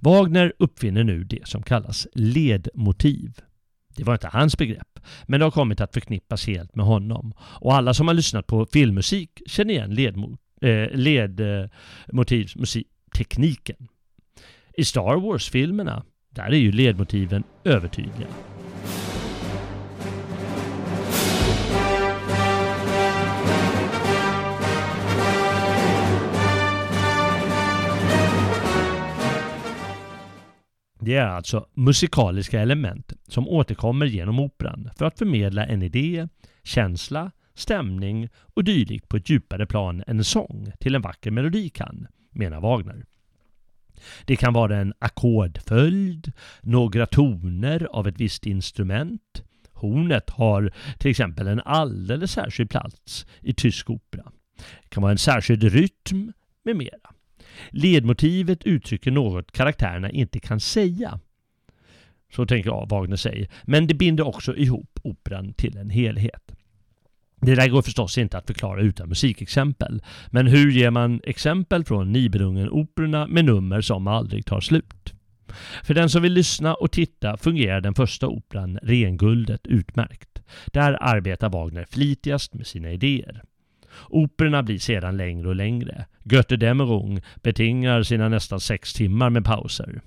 Wagner uppfinner nu det som kallas ledmotiv. Det var inte hans begrepp, men det har kommit att förknippas helt med honom. Och alla som har lyssnat på filmmusik känner igen ledmo eh, ledmotivsmusiktekniken. I Star Wars-filmerna, där är ju ledmotiven övertydliga. Det är alltså musikaliska element som återkommer genom operan för att förmedla en idé, känsla, stämning och dylikt på ett djupare plan än en sång till en vacker melodi kan, menar Wagner. Det kan vara en ackordföljd, några toner av ett visst instrument. Hornet har till exempel en alldeles särskild plats i tysk opera. Det kan vara en särskild rytm med mera. Ledmotivet uttrycker något karaktärerna inte kan säga. Så tänker jag Wagner säger. Men det binder också ihop operan till en helhet. Det där går förstås inte att förklara utan musikexempel. Men hur ger man exempel från Nibelungen-operorna med nummer som aldrig tar slut? För den som vill lyssna och titta fungerar den första operan Renguldet utmärkt. Där arbetar Wagner flitigast med sina idéer. Operorna blir sedan längre och längre. Götterdämmerung betingar sina nästan sex timmar med pauser.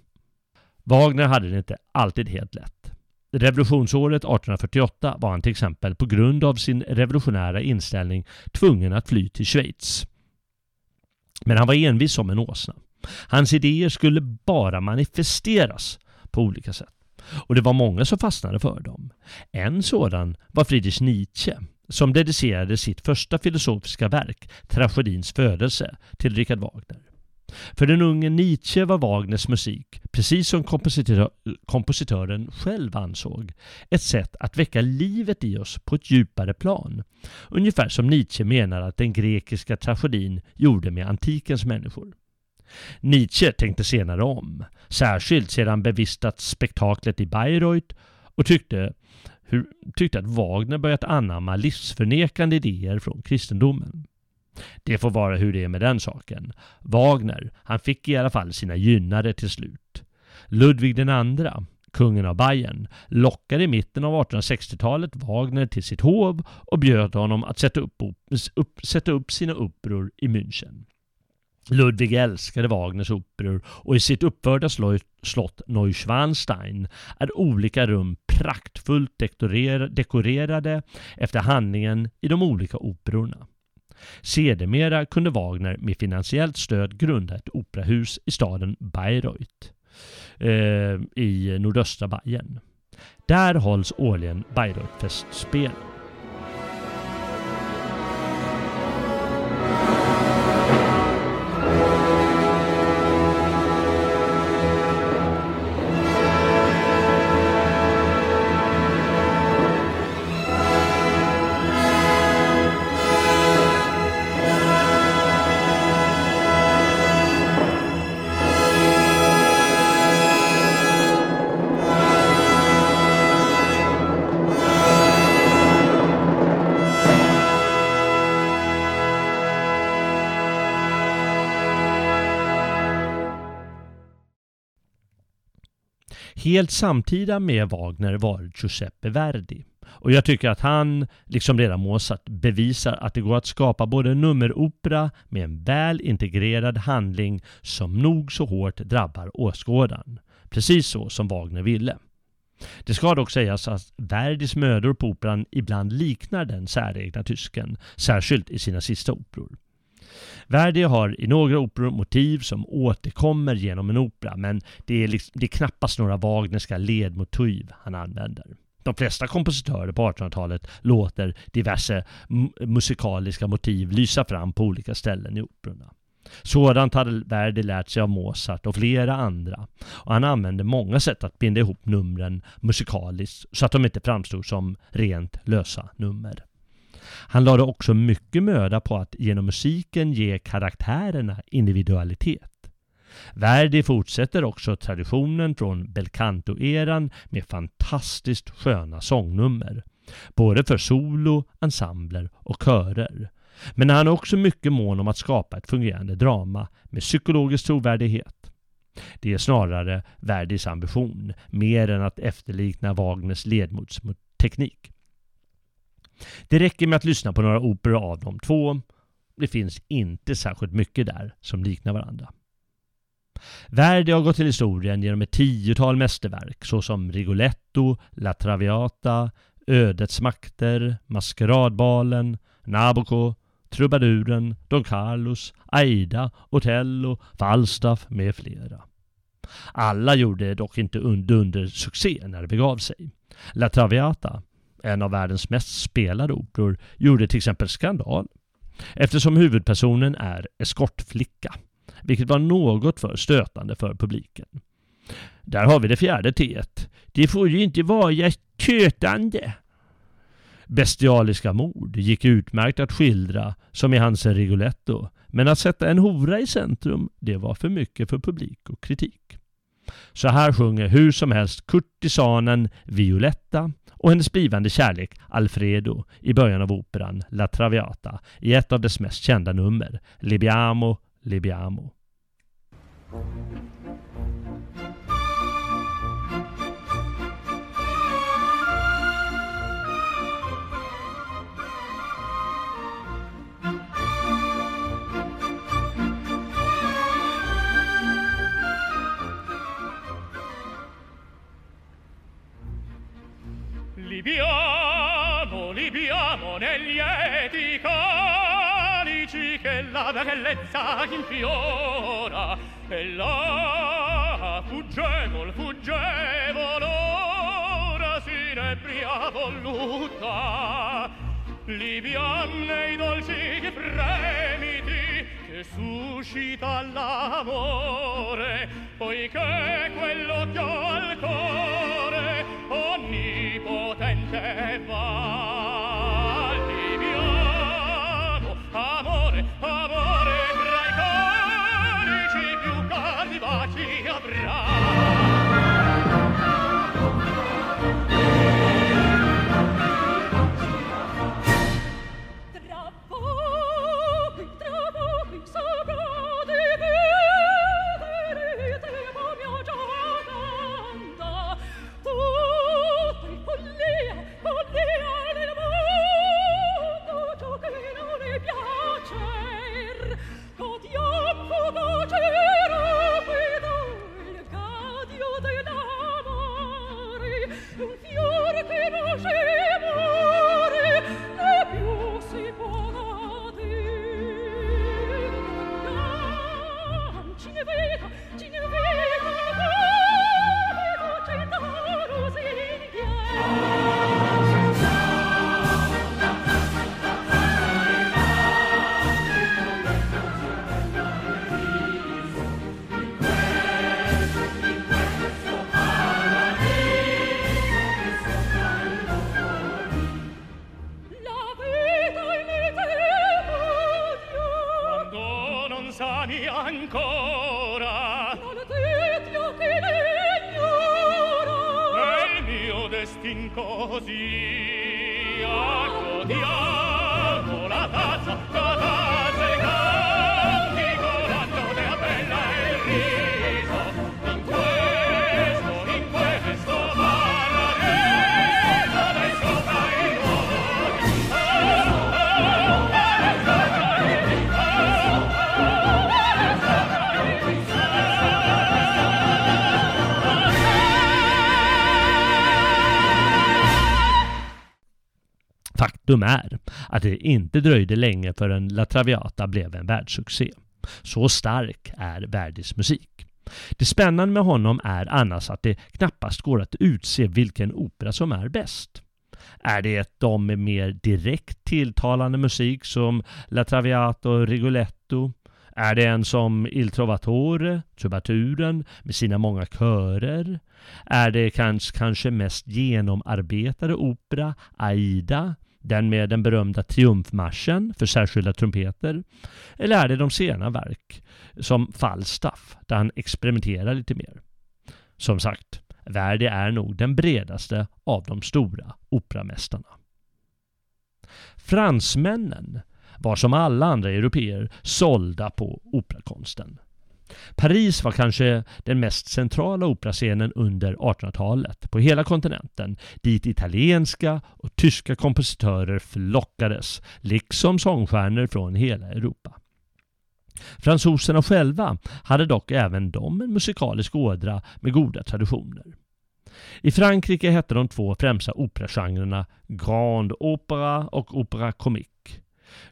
Wagner hade det inte alltid helt lätt. Revolutionsåret 1848 var han till exempel på grund av sin revolutionära inställning tvungen att fly till Schweiz. Men han var envis som en åsna. Hans idéer skulle bara manifesteras på olika sätt. Och det var många som fastnade för dem. En sådan var Friedrich Nietzsche som dedicerade sitt första filosofiska verk, Tragedins födelse, till Richard Wagner. För den unge Nietzsche var Wagners musik, precis som kompositör, kompositören själv ansåg, ett sätt att väcka livet i oss på ett djupare plan. Ungefär som Nietzsche menar att den grekiska tragedin gjorde med antikens människor. Nietzsche tänkte senare om, särskilt sedan bevistat spektaklet i Bayreuth och tyckte hur, tyckte att Wagner börjat anamma livsförnekande idéer från kristendomen. Det får vara hur det är med den saken. Wagner, han fick i alla fall sina gynnare till slut. Ludvig II, kungen av Bayern, lockade i mitten av 1860-talet Wagner till sitt hov och bjöd honom att sätta upp, upp, sätta upp sina uppror i München. Ludvig älskade Wagners operor och i sitt uppförda slott Neuschwanstein är olika rum praktfullt dekorerade efter handlingen i de olika operorna. Sedermera kunde Wagner med finansiellt stöd grunda ett operahus i staden Bayreuth eh, i nordöstra Bayern. Där hålls årligen Bayreuthfestspel. Helt samtida med Wagner var Giuseppe Verdi. Och jag tycker att han, liksom redan Mozart, bevisar att det går att skapa både nummeropera med en väl integrerad handling som nog så hårt drabbar åskådaren. Precis så som Wagner ville. Det ska dock sägas att Verdis mödor på operan ibland liknar den säregna tysken, särskilt i sina sista operor. Verdi har i några operor motiv som återkommer genom en opera men det är, liksom, det är knappast några Wagnerska ledmotiv han använder. De flesta kompositörer på 1800-talet låter diverse musikaliska motiv lysa fram på olika ställen i operorna. Sådant hade Verdi lärt sig av Mozart och flera andra. Och han använde många sätt att binda ihop numren musikaliskt så att de inte framstod som rent lösa nummer. Han lade också mycket möda på att genom musiken ge karaktärerna individualitet. Verdi fortsätter också traditionen från belcanto-eran med fantastiskt sköna sångnummer. Både för solo, ensembler och körer. Men han är också mycket mån om att skapa ett fungerande drama med psykologisk trovärdighet. Det är snarare Verdis ambition, mer än att efterlikna Wagners ledmotsteknik. Det räcker med att lyssna på några operor av de två. Det finns inte särskilt mycket där som liknar varandra. Verdi har gått till historien genom ett tiotal mästerverk såsom Rigoletto, La Traviata, Ödets makter, Maskeradbalen, Nabucco, Trubaduren, Don Carlos, Aida, Otello, Falstaff med flera. Alla gjorde dock inte under succé när det begav sig. La Traviata, en av världens mest spelade operor, gjorde till exempel skandal eftersom huvudpersonen är eskortflicka, vilket var något för stötande för publiken. Där har vi det fjärde T. Det får ju inte vara tötande. Bestialiska mord gick utmärkt att skildra, som i hans Rigoletto. Men att sätta en hora i centrum, det var för mycket för publik och kritik. Så här sjunger hur som helst kurtisanen Violetta och hennes blivande kärlek Alfredo i början av operan La Traviata i ett av dess mest kända nummer, Libiamo, Libiamo. Libiamo, libiamo negli lieti calici che la bellezza infiora e la fuggevol, fuggevol ora si nebria voluta. Libiam nei dolci fremiti che suscita l'amore poiché quell'occhio al cuore potente va piacer. Faktum är att det inte dröjde länge förrän La Traviata blev en världssuccé. Så stark är Verdis musik. Det spännande med honom är annars att det knappast går att utse vilken opera som är bäst. Är det de med mer direkt tilltalande musik som La Traviata och Rigoletto? Är det en som Il Trovatore, Trubaturen, med sina många körer? Är det kanske, kanske mest genomarbetade opera, Aida, den med den berömda triumfmarschen för särskilda trumpeter? Eller är det de sena verk, som Falstaff, där han experimenterar lite mer? Som sagt, Verdi är nog den bredaste av de stora operamästarna. Fransmännen var som alla andra europeer sålda på operakonsten. Paris var kanske den mest centrala operascenen under 1800-talet på hela kontinenten dit italienska och tyska kompositörer flockades, liksom sångstjärnor från hela Europa. Fransoserna själva hade dock även de en musikalisk ådra med goda traditioner. I Frankrike hette de två främsta operagenrerna Grand Opera och Opera Comique.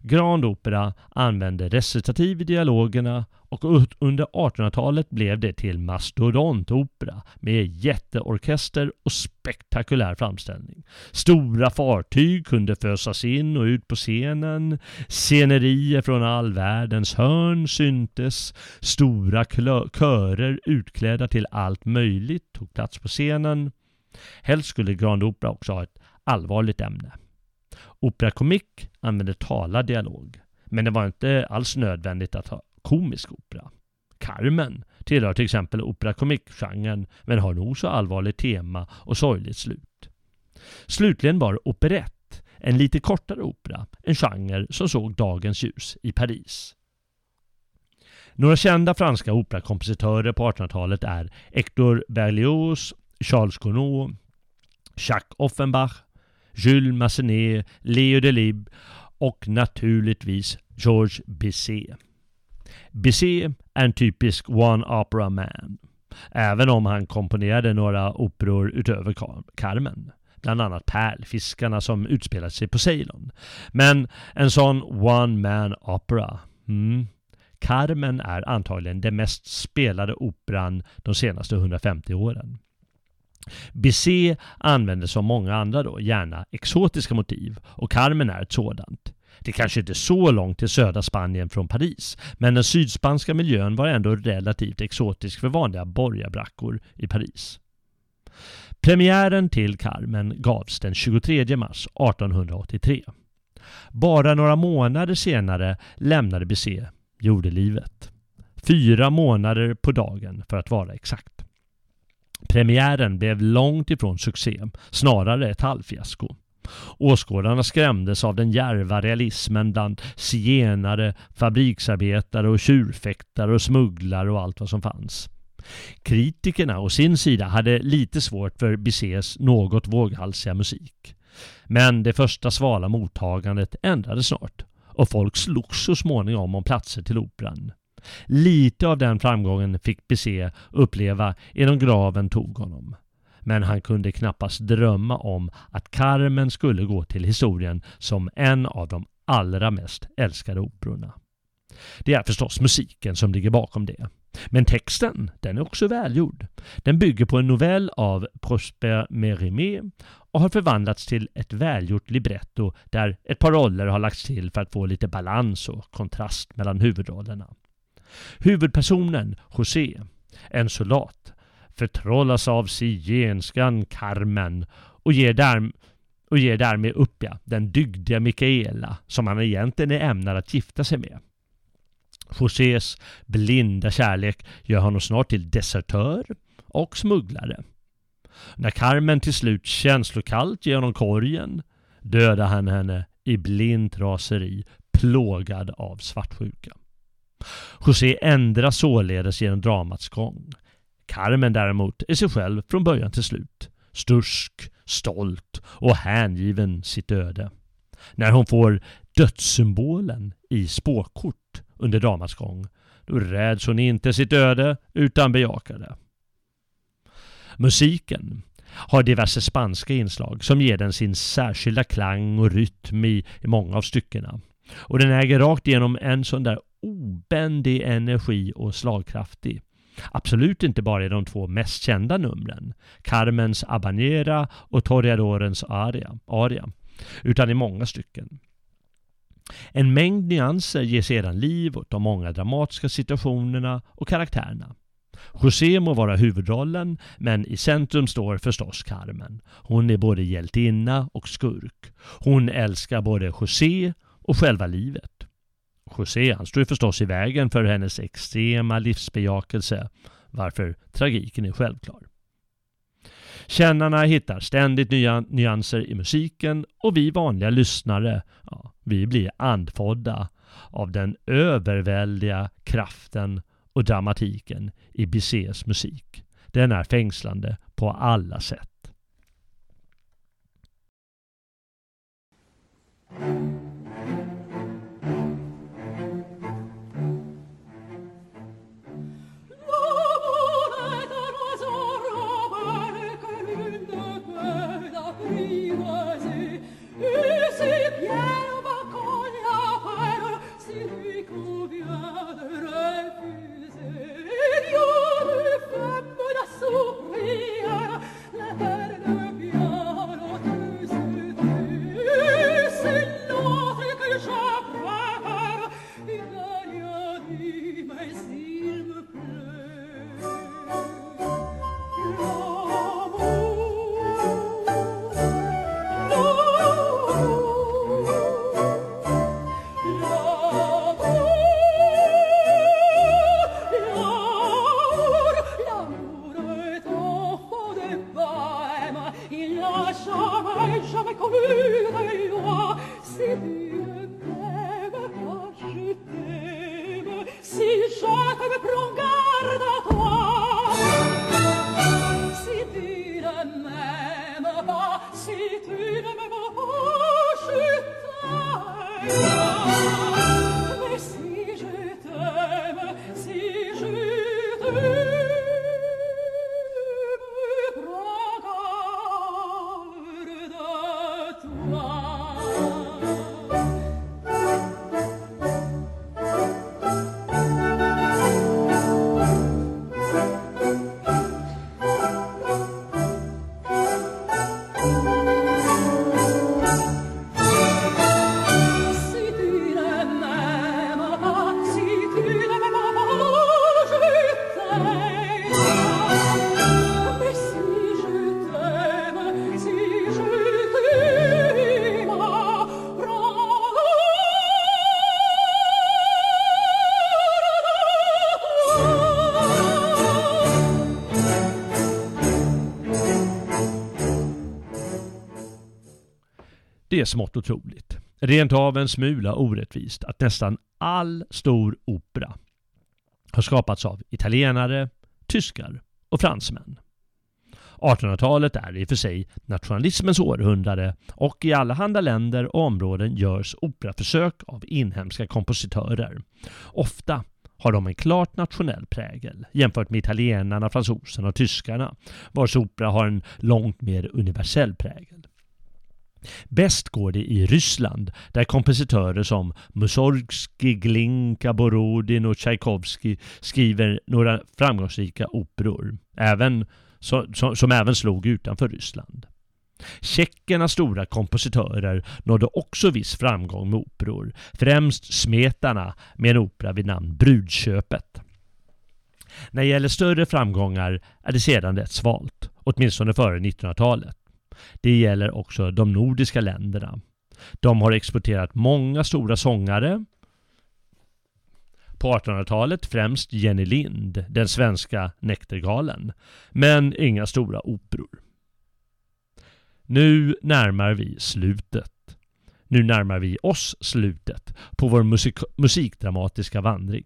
Grand Opera använde recitativ i dialogerna och under 1800-talet blev det till mastodontopera med jätteorkester och spektakulär framställning. Stora fartyg kunde fösas in och ut på scenen. Scenerier från all världens hörn syntes. Stora körer utklädda till allt möjligt tog plats på scenen. Helst skulle Grand Opera också ha ett allvarligt ämne. Opera Comique använde talad dialog. Men det var inte alls nödvändigt att ha komisk opera. Carmen tillhör till exempel opera comique-genren men har nog så allvarligt tema och sorgligt slut. Slutligen var operett en lite kortare opera, en genre som såg dagens ljus i Paris. Några kända franska operakompositörer på 1800-talet är Hector Berlioz, Charles Gounod, Jacques Offenbach, Jules Massenet, Leo Delibes och naturligtvis Georges Bizet. Bizet är en typisk one opera man. Även om han komponerade några operor utöver Carmen. Bland annat Pärlfiskarna som utspelar sig på Ceylon. Men en sån one man opera. Mm. Carmen är antagligen den mest spelade operan de senaste 150 åren. Bizet använder som många andra då gärna exotiska motiv och Carmen är ett sådant. Det kanske inte är så långt till södra Spanien från Paris, men den sydspanska miljön var ändå relativt exotisk för vanliga borgarbrackor i Paris. Premiären till Carmen gavs den 23 mars 1883. Bara några månader senare lämnade Bizet jordelivet. Fyra månader på dagen för att vara exakt. Premiären blev långt ifrån succé, snarare ett halvfiasko. Åskådarna skrämdes av den järva realismen bland zigenare, fabriksarbetare och tjurfäktare och smugglare och allt vad som fanns. Kritikerna å sin sida hade lite svårt för Bizets något våghalsiga musik. Men det första svala mottagandet ändrades snart och folk slogs så småningom om platser till operan. Lite av den framgången fick Bizet uppleva innan graven tog honom. Men han kunde knappast drömma om att Carmen skulle gå till historien som en av de allra mest älskade operorna. Det är förstås musiken som ligger bakom det. Men texten, den är också välgjord. Den bygger på en novell av Prosper Mérimée och har förvandlats till ett välgjort libretto där ett par roller har lagts till för att få lite balans och kontrast mellan huvudrollerna. Huvudpersonen, José, en soldat, förtrollas av sigenskan Carmen och ger, där, och ger därmed upp ja, den dygdiga Mikaela som han egentligen är ämnad att gifta sig med. Josés blinda kärlek gör honom snart till desertör och smugglare. När Carmen till slut känslokallt ger honom korgen dödar han henne i blint raseri plågad av svartsjuka. José ändras således genom dramats gång. Carmen däremot är sig själv från början till slut. Stursk, stolt och hängiven sitt öde. När hon får dödssymbolen i spåkort under dramats gång, då räds hon inte sitt öde utan bejakar det. Musiken har diverse spanska inslag som ger den sin särskilda klang och rytm i, i många av styckena. Och den äger rakt igenom en sån där obändig energi och slagkraftig. Absolut inte bara i de två mest kända numren, Carmens Abanera och Toreadorens aria, aria, utan i många stycken. En mängd nyanser ger sedan liv åt de många dramatiska situationerna och karaktärerna. José må vara huvudrollen, men i centrum står förstås Carmen. Hon är både hjältinna och skurk. Hon älskar både José och själva livet. José han står förstås i vägen för hennes extrema livsbejakelse, varför tragiken är självklar. Kännarna hittar ständigt nya nyanser i musiken och vi vanliga lyssnare, ja, vi blir andfådda av den överväldiga kraften och dramatiken i Bizets musik. Den är fängslande på alla sätt. Är smått otroligt. Rent av en smula orättvist att nästan all stor opera har skapats av italienare, tyskar och fransmän. 1800-talet är i och för sig nationalismens århundrade och i allehanda länder och områden görs operaförsök av inhemska kompositörer. Ofta har de en klart nationell prägel jämfört med italienarna, fransoserna och tyskarna vars opera har en långt mer universell prägel. Bäst går det i Ryssland där kompositörer som Mussorgsky, Glinka, Borodin och Tchaikovsky skriver några framgångsrika operor, även, som, som även slog utanför Ryssland. Tjeckernas stora kompositörer nådde också viss framgång med operor, främst Smetana med en opera vid namn Brudköpet. När det gäller större framgångar är det sedan rätt svalt, åtminstone före 1900-talet. Det gäller också de nordiska länderna. De har exporterat många stora sångare. På 1800-talet främst Jenny Lind, den svenska näktergalen. Men inga stora operor. Nu närmar vi slutet. Nu närmar vi oss slutet på vår musik musikdramatiska vandring.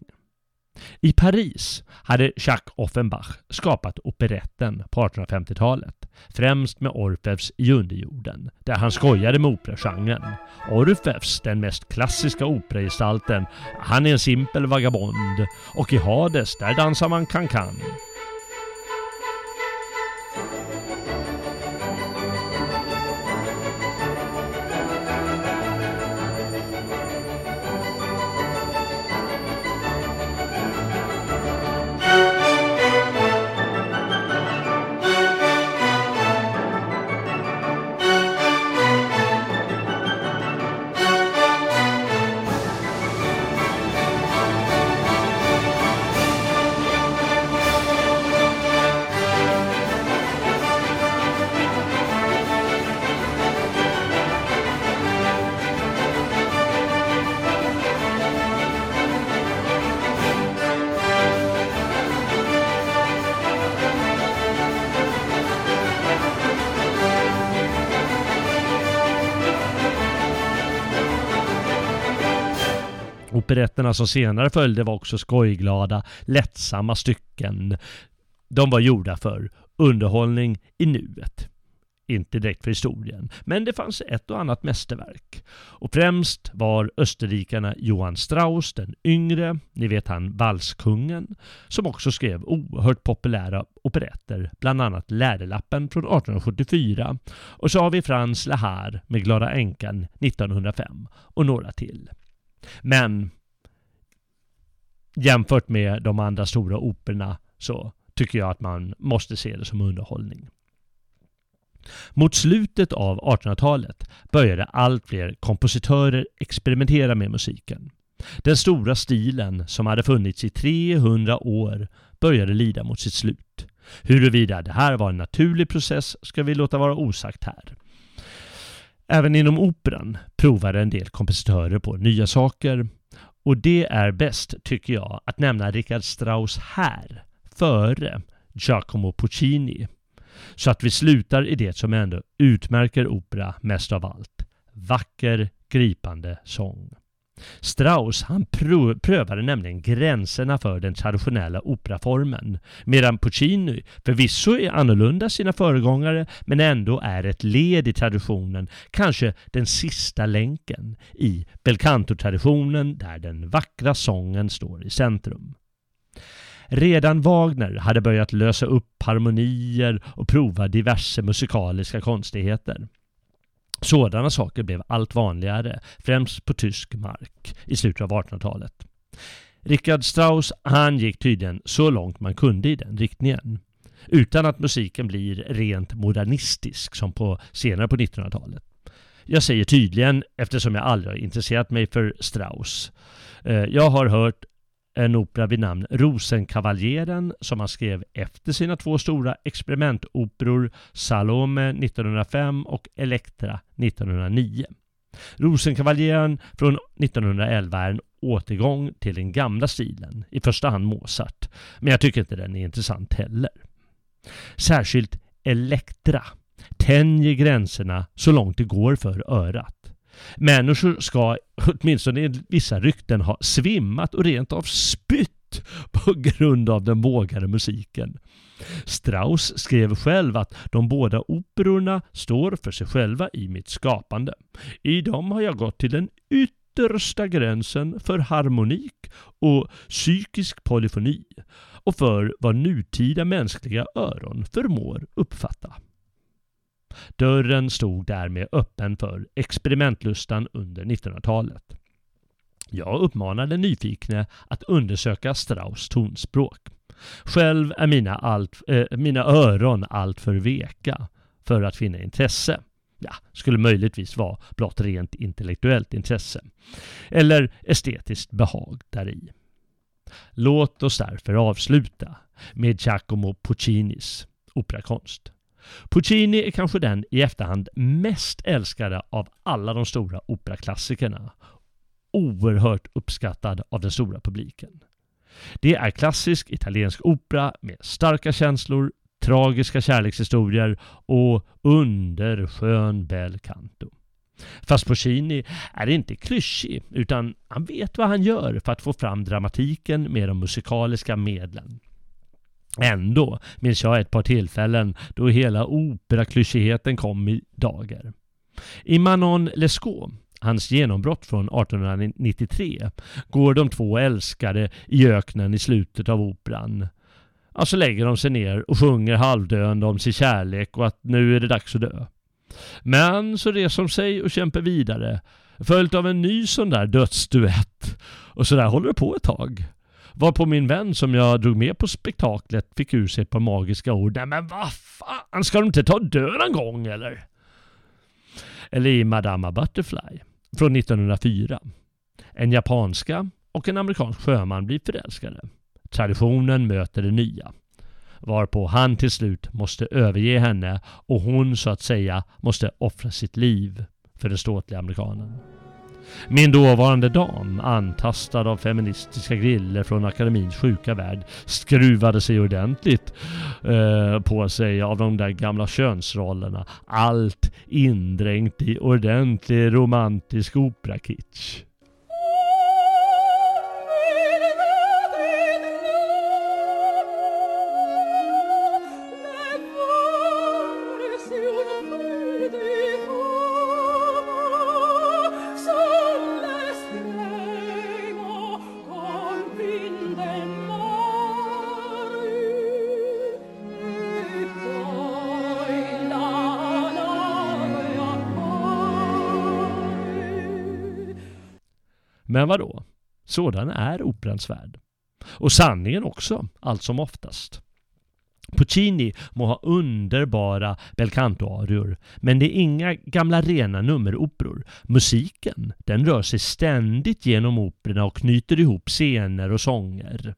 I Paris hade Jacques Offenbach skapat operetten på 1850-talet, främst med Orfeus i underjorden, där han skojade med operagenren. Orfeus, den mest klassiska operagestalten, han är en simpel vagabond och i Hades, där dansar man kan-kan. Operetterna som senare följde var också skojglada, lättsamma stycken. De var gjorda för underhållning i nuet inte direkt för historien. Men det fanns ett och annat mästerverk. Och främst var österrikarna Johann Strauss den yngre, ni vet han valskungen, som också skrev oerhört populära operetter, bland annat Läderlappen från 1874. Och så har vi Frans Lahar med Glada änkan 1905 och några till. Men jämfört med de andra stora operorna så tycker jag att man måste se det som underhållning. Mot slutet av 1800-talet började allt fler kompositörer experimentera med musiken. Den stora stilen, som hade funnits i 300 år, började lida mot sitt slut. Huruvida det här var en naturlig process ska vi låta vara osagt här. Även inom operan provade en del kompositörer på nya saker och det är bäst, tycker jag, att nämna Richard Strauss här, före Giacomo Puccini så att vi slutar i det som ändå utmärker opera mest av allt. Vacker, gripande sång. Strauss han prövade nämligen gränserna för den traditionella operaformen medan Puccini förvisso är annorlunda sina föregångare men ändå är ett led i traditionen, kanske den sista länken i belcanto-traditionen där den vackra sången står i centrum. Redan Wagner hade börjat lösa upp harmonier och prova diverse musikaliska konstigheter. Sådana saker blev allt vanligare, främst på tysk mark i slutet av 1800-talet. Richard Strauss, han gick tydligen så långt man kunde i den riktningen. Utan att musiken blir rent modernistisk som på senare på 1900-talet. Jag säger tydligen eftersom jag aldrig har intresserat mig för Strauss. Eh, jag har hört en opera vid namn Rosenkavaljeren som han skrev efter sina två stora experimentoperor Salome 1905 och Elektra 1909. Rosenkavaljeren från 1911 är en återgång till den gamla stilen, i första hand Mozart, men jag tycker inte den är intressant heller. Särskilt Elektra tänjer gränserna så långt det går för örat. Människor ska, åtminstone enligt vissa rykten, ha svimmat och rent av spytt på grund av den vågade musiken. Strauss skrev själv att de båda operorna står för sig själva i mitt skapande. I dem har jag gått till den yttersta gränsen för harmonik och psykisk polyfoni och för vad nutida mänskliga öron förmår uppfatta. Dörren stod därmed öppen för experimentlustan under 1900-talet. Jag uppmanar den nyfikne att undersöka Strauss tonspråk. Själv är mina, allt, äh, mina öron alltför veka för att finna intresse. Ja, skulle möjligtvis vara blott rent intellektuellt intresse. Eller estetiskt behag däri. Låt oss därför avsluta med Giacomo Puccinis operakonst. Puccini är kanske den i efterhand mest älskade av alla de stora operaklassikerna. Oerhört uppskattad av den stora publiken. Det är klassisk italiensk opera med starka känslor, tragiska kärlekshistorier och underskön bel canto. Fast Puccini är inte klyschig utan han vet vad han gör för att få fram dramatiken med de musikaliska medlen. Ändå minns jag ett par tillfällen då hela operaklyschigheten kom i dager. I Manon Lescaut, hans genombrott från 1893, går de två älskade i öknen i slutet av operan. Ja, så lägger de sig ner och sjunger halvdöende om sin kärlek och att nu är det dags att dö. Men så reser de sig och kämpar vidare, följt av en ny sån där dödsduett. Och så där håller det på ett tag. Var på min vän som jag drog med på spektaklet fick ur sig ett par magiska ord. Nej men vad fan, ska de inte ta död en gång eller? Eller i Madama Butterfly från 1904. En japanska och en amerikansk sjöman blir förälskade. Traditionen möter det nya. Varpå han till slut måste överge henne och hon så att säga måste offra sitt liv för den ståtliga amerikanen. Min dåvarande dam, antastad av feministiska griller från akademins sjuka värld, skruvade sig ordentligt eh, på sig av de där gamla könsrollerna. Allt indränkt i ordentlig romantisk operakitsch. Men vadå? Sådan är operans värld. Och sanningen också, allt som oftast. Puccini må ha underbara belcanto-arior, men det är inga gamla rena nummeroperor. Musiken, den rör sig ständigt genom operorna och knyter ihop scener och sånger.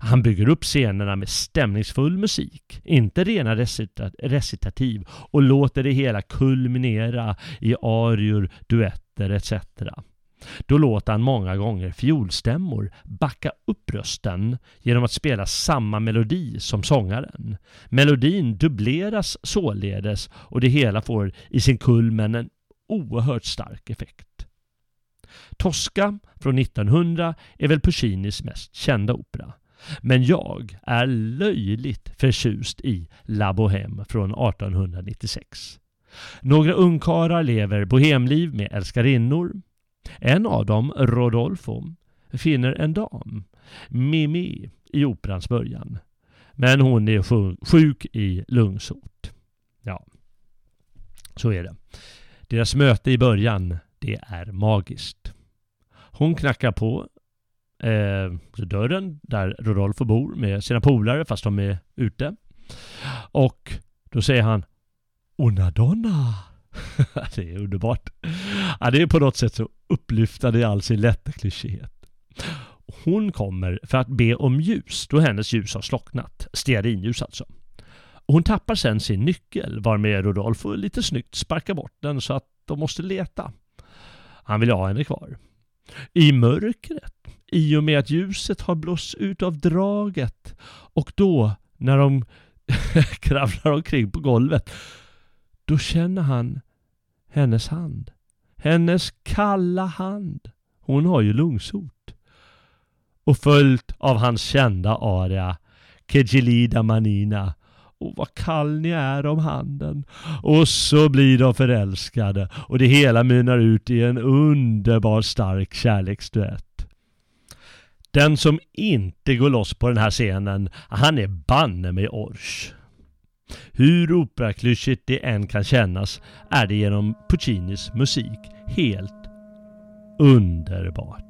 Han bygger upp scenerna med stämningsfull musik, inte rena recita recitativ, och låter det hela kulminera i arior, duetter etc. Då låter han många gånger fiolstämmor backa upp rösten genom att spela samma melodi som sångaren. Melodin dubbleras således och det hela får i sin kulmen en oerhört stark effekt. Tosca från 1900 är väl Puccinis mest kända opera. Men jag är löjligt förtjust i La Bohème från 1896. Några ungkarlar lever bohemliv med älskarinnor en av dem, Rodolfo, finner en dam, Mimi, i operans början. Men hon är sjuk i lungsot. Ja, så är det. Deras möte i början, det är magiskt. Hon knackar på eh, dörren där Rodolfo bor med sina polare fast de är ute. Och då säger han Una donna. det är underbart. Ja, det är på något sätt så upplyftande i all sin lätta klyschighet. Hon kommer för att be om ljus då hennes ljus har slocknat. Stearinljus alltså. Hon tappar sen sin nyckel varmed Rodolfo lite snyggt sparkar bort den så att de måste leta. Han vill ha henne kvar. I mörkret, i och med att ljuset har blåst ut av draget och då när de kravlar omkring på golvet då känner han hennes hand. Hennes kalla hand. Hon har ju lungsot. Och följt av hans kända aria Kejilida Manina. Och vad kall ni är om handen. Och så blir de förälskade och det hela mynnar ut i en underbar stark kärleksduett. Den som inte går loss på den här scenen, han är banne med ors. Hur operaklyschigt det än kan kännas är det genom Puccinis musik helt underbart.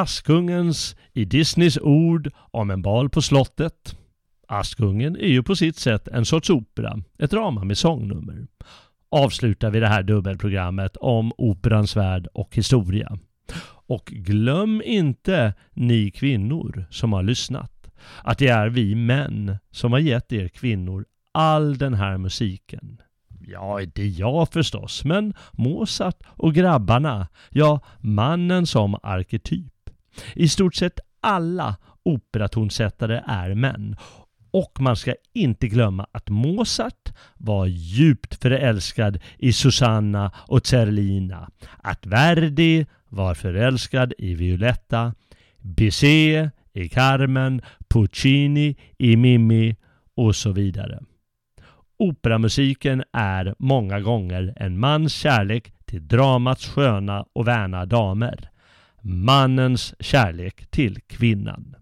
Askungens i Disneys ord om en bal på slottet. Askungen är ju på sitt sätt en sorts opera, ett drama med sångnummer. Avslutar vi det här dubbelprogrammet om operans värld och historia. Och glöm inte, ni kvinnor som har lyssnat, att det är vi män som har gett er kvinnor all den här musiken. Ja, det är jag förstås, men Mozart och grabbarna, ja, mannen som arketyp. I stort sett alla operatonsättare är män. Och man ska inte glömma att Mozart var djupt förälskad i Susanna och Zerlina. Att Verdi var förälskad i Violetta, Bizet i Carmen, Puccini i Mimmi och så vidare. Operamusiken är många gånger en mans kärlek till dramats sköna och värna damer. Mannens kärlek till kvinnan.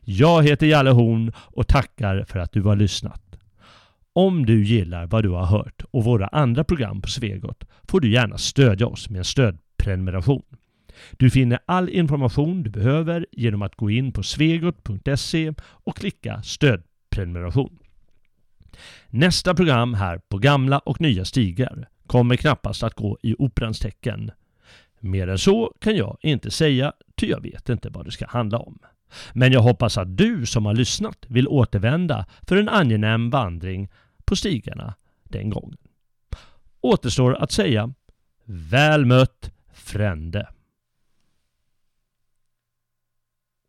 Jag heter Jalle Horn och tackar för att du har lyssnat. Om du gillar vad du har hört och våra andra program på Svegot får du gärna stödja oss med en stödprenumeration. Du finner all information du behöver genom att gå in på svegot.se och klicka stödprenumeration. Nästa program här på Gamla och nya stigar kommer knappast att gå i operans tecken. Mer än så kan jag inte säga, ty jag vet inte vad det ska handla om. Men jag hoppas att du som har lyssnat vill återvända för en angenäm vandring på stigarna den gången. Återstår att säga Väl mött Frände.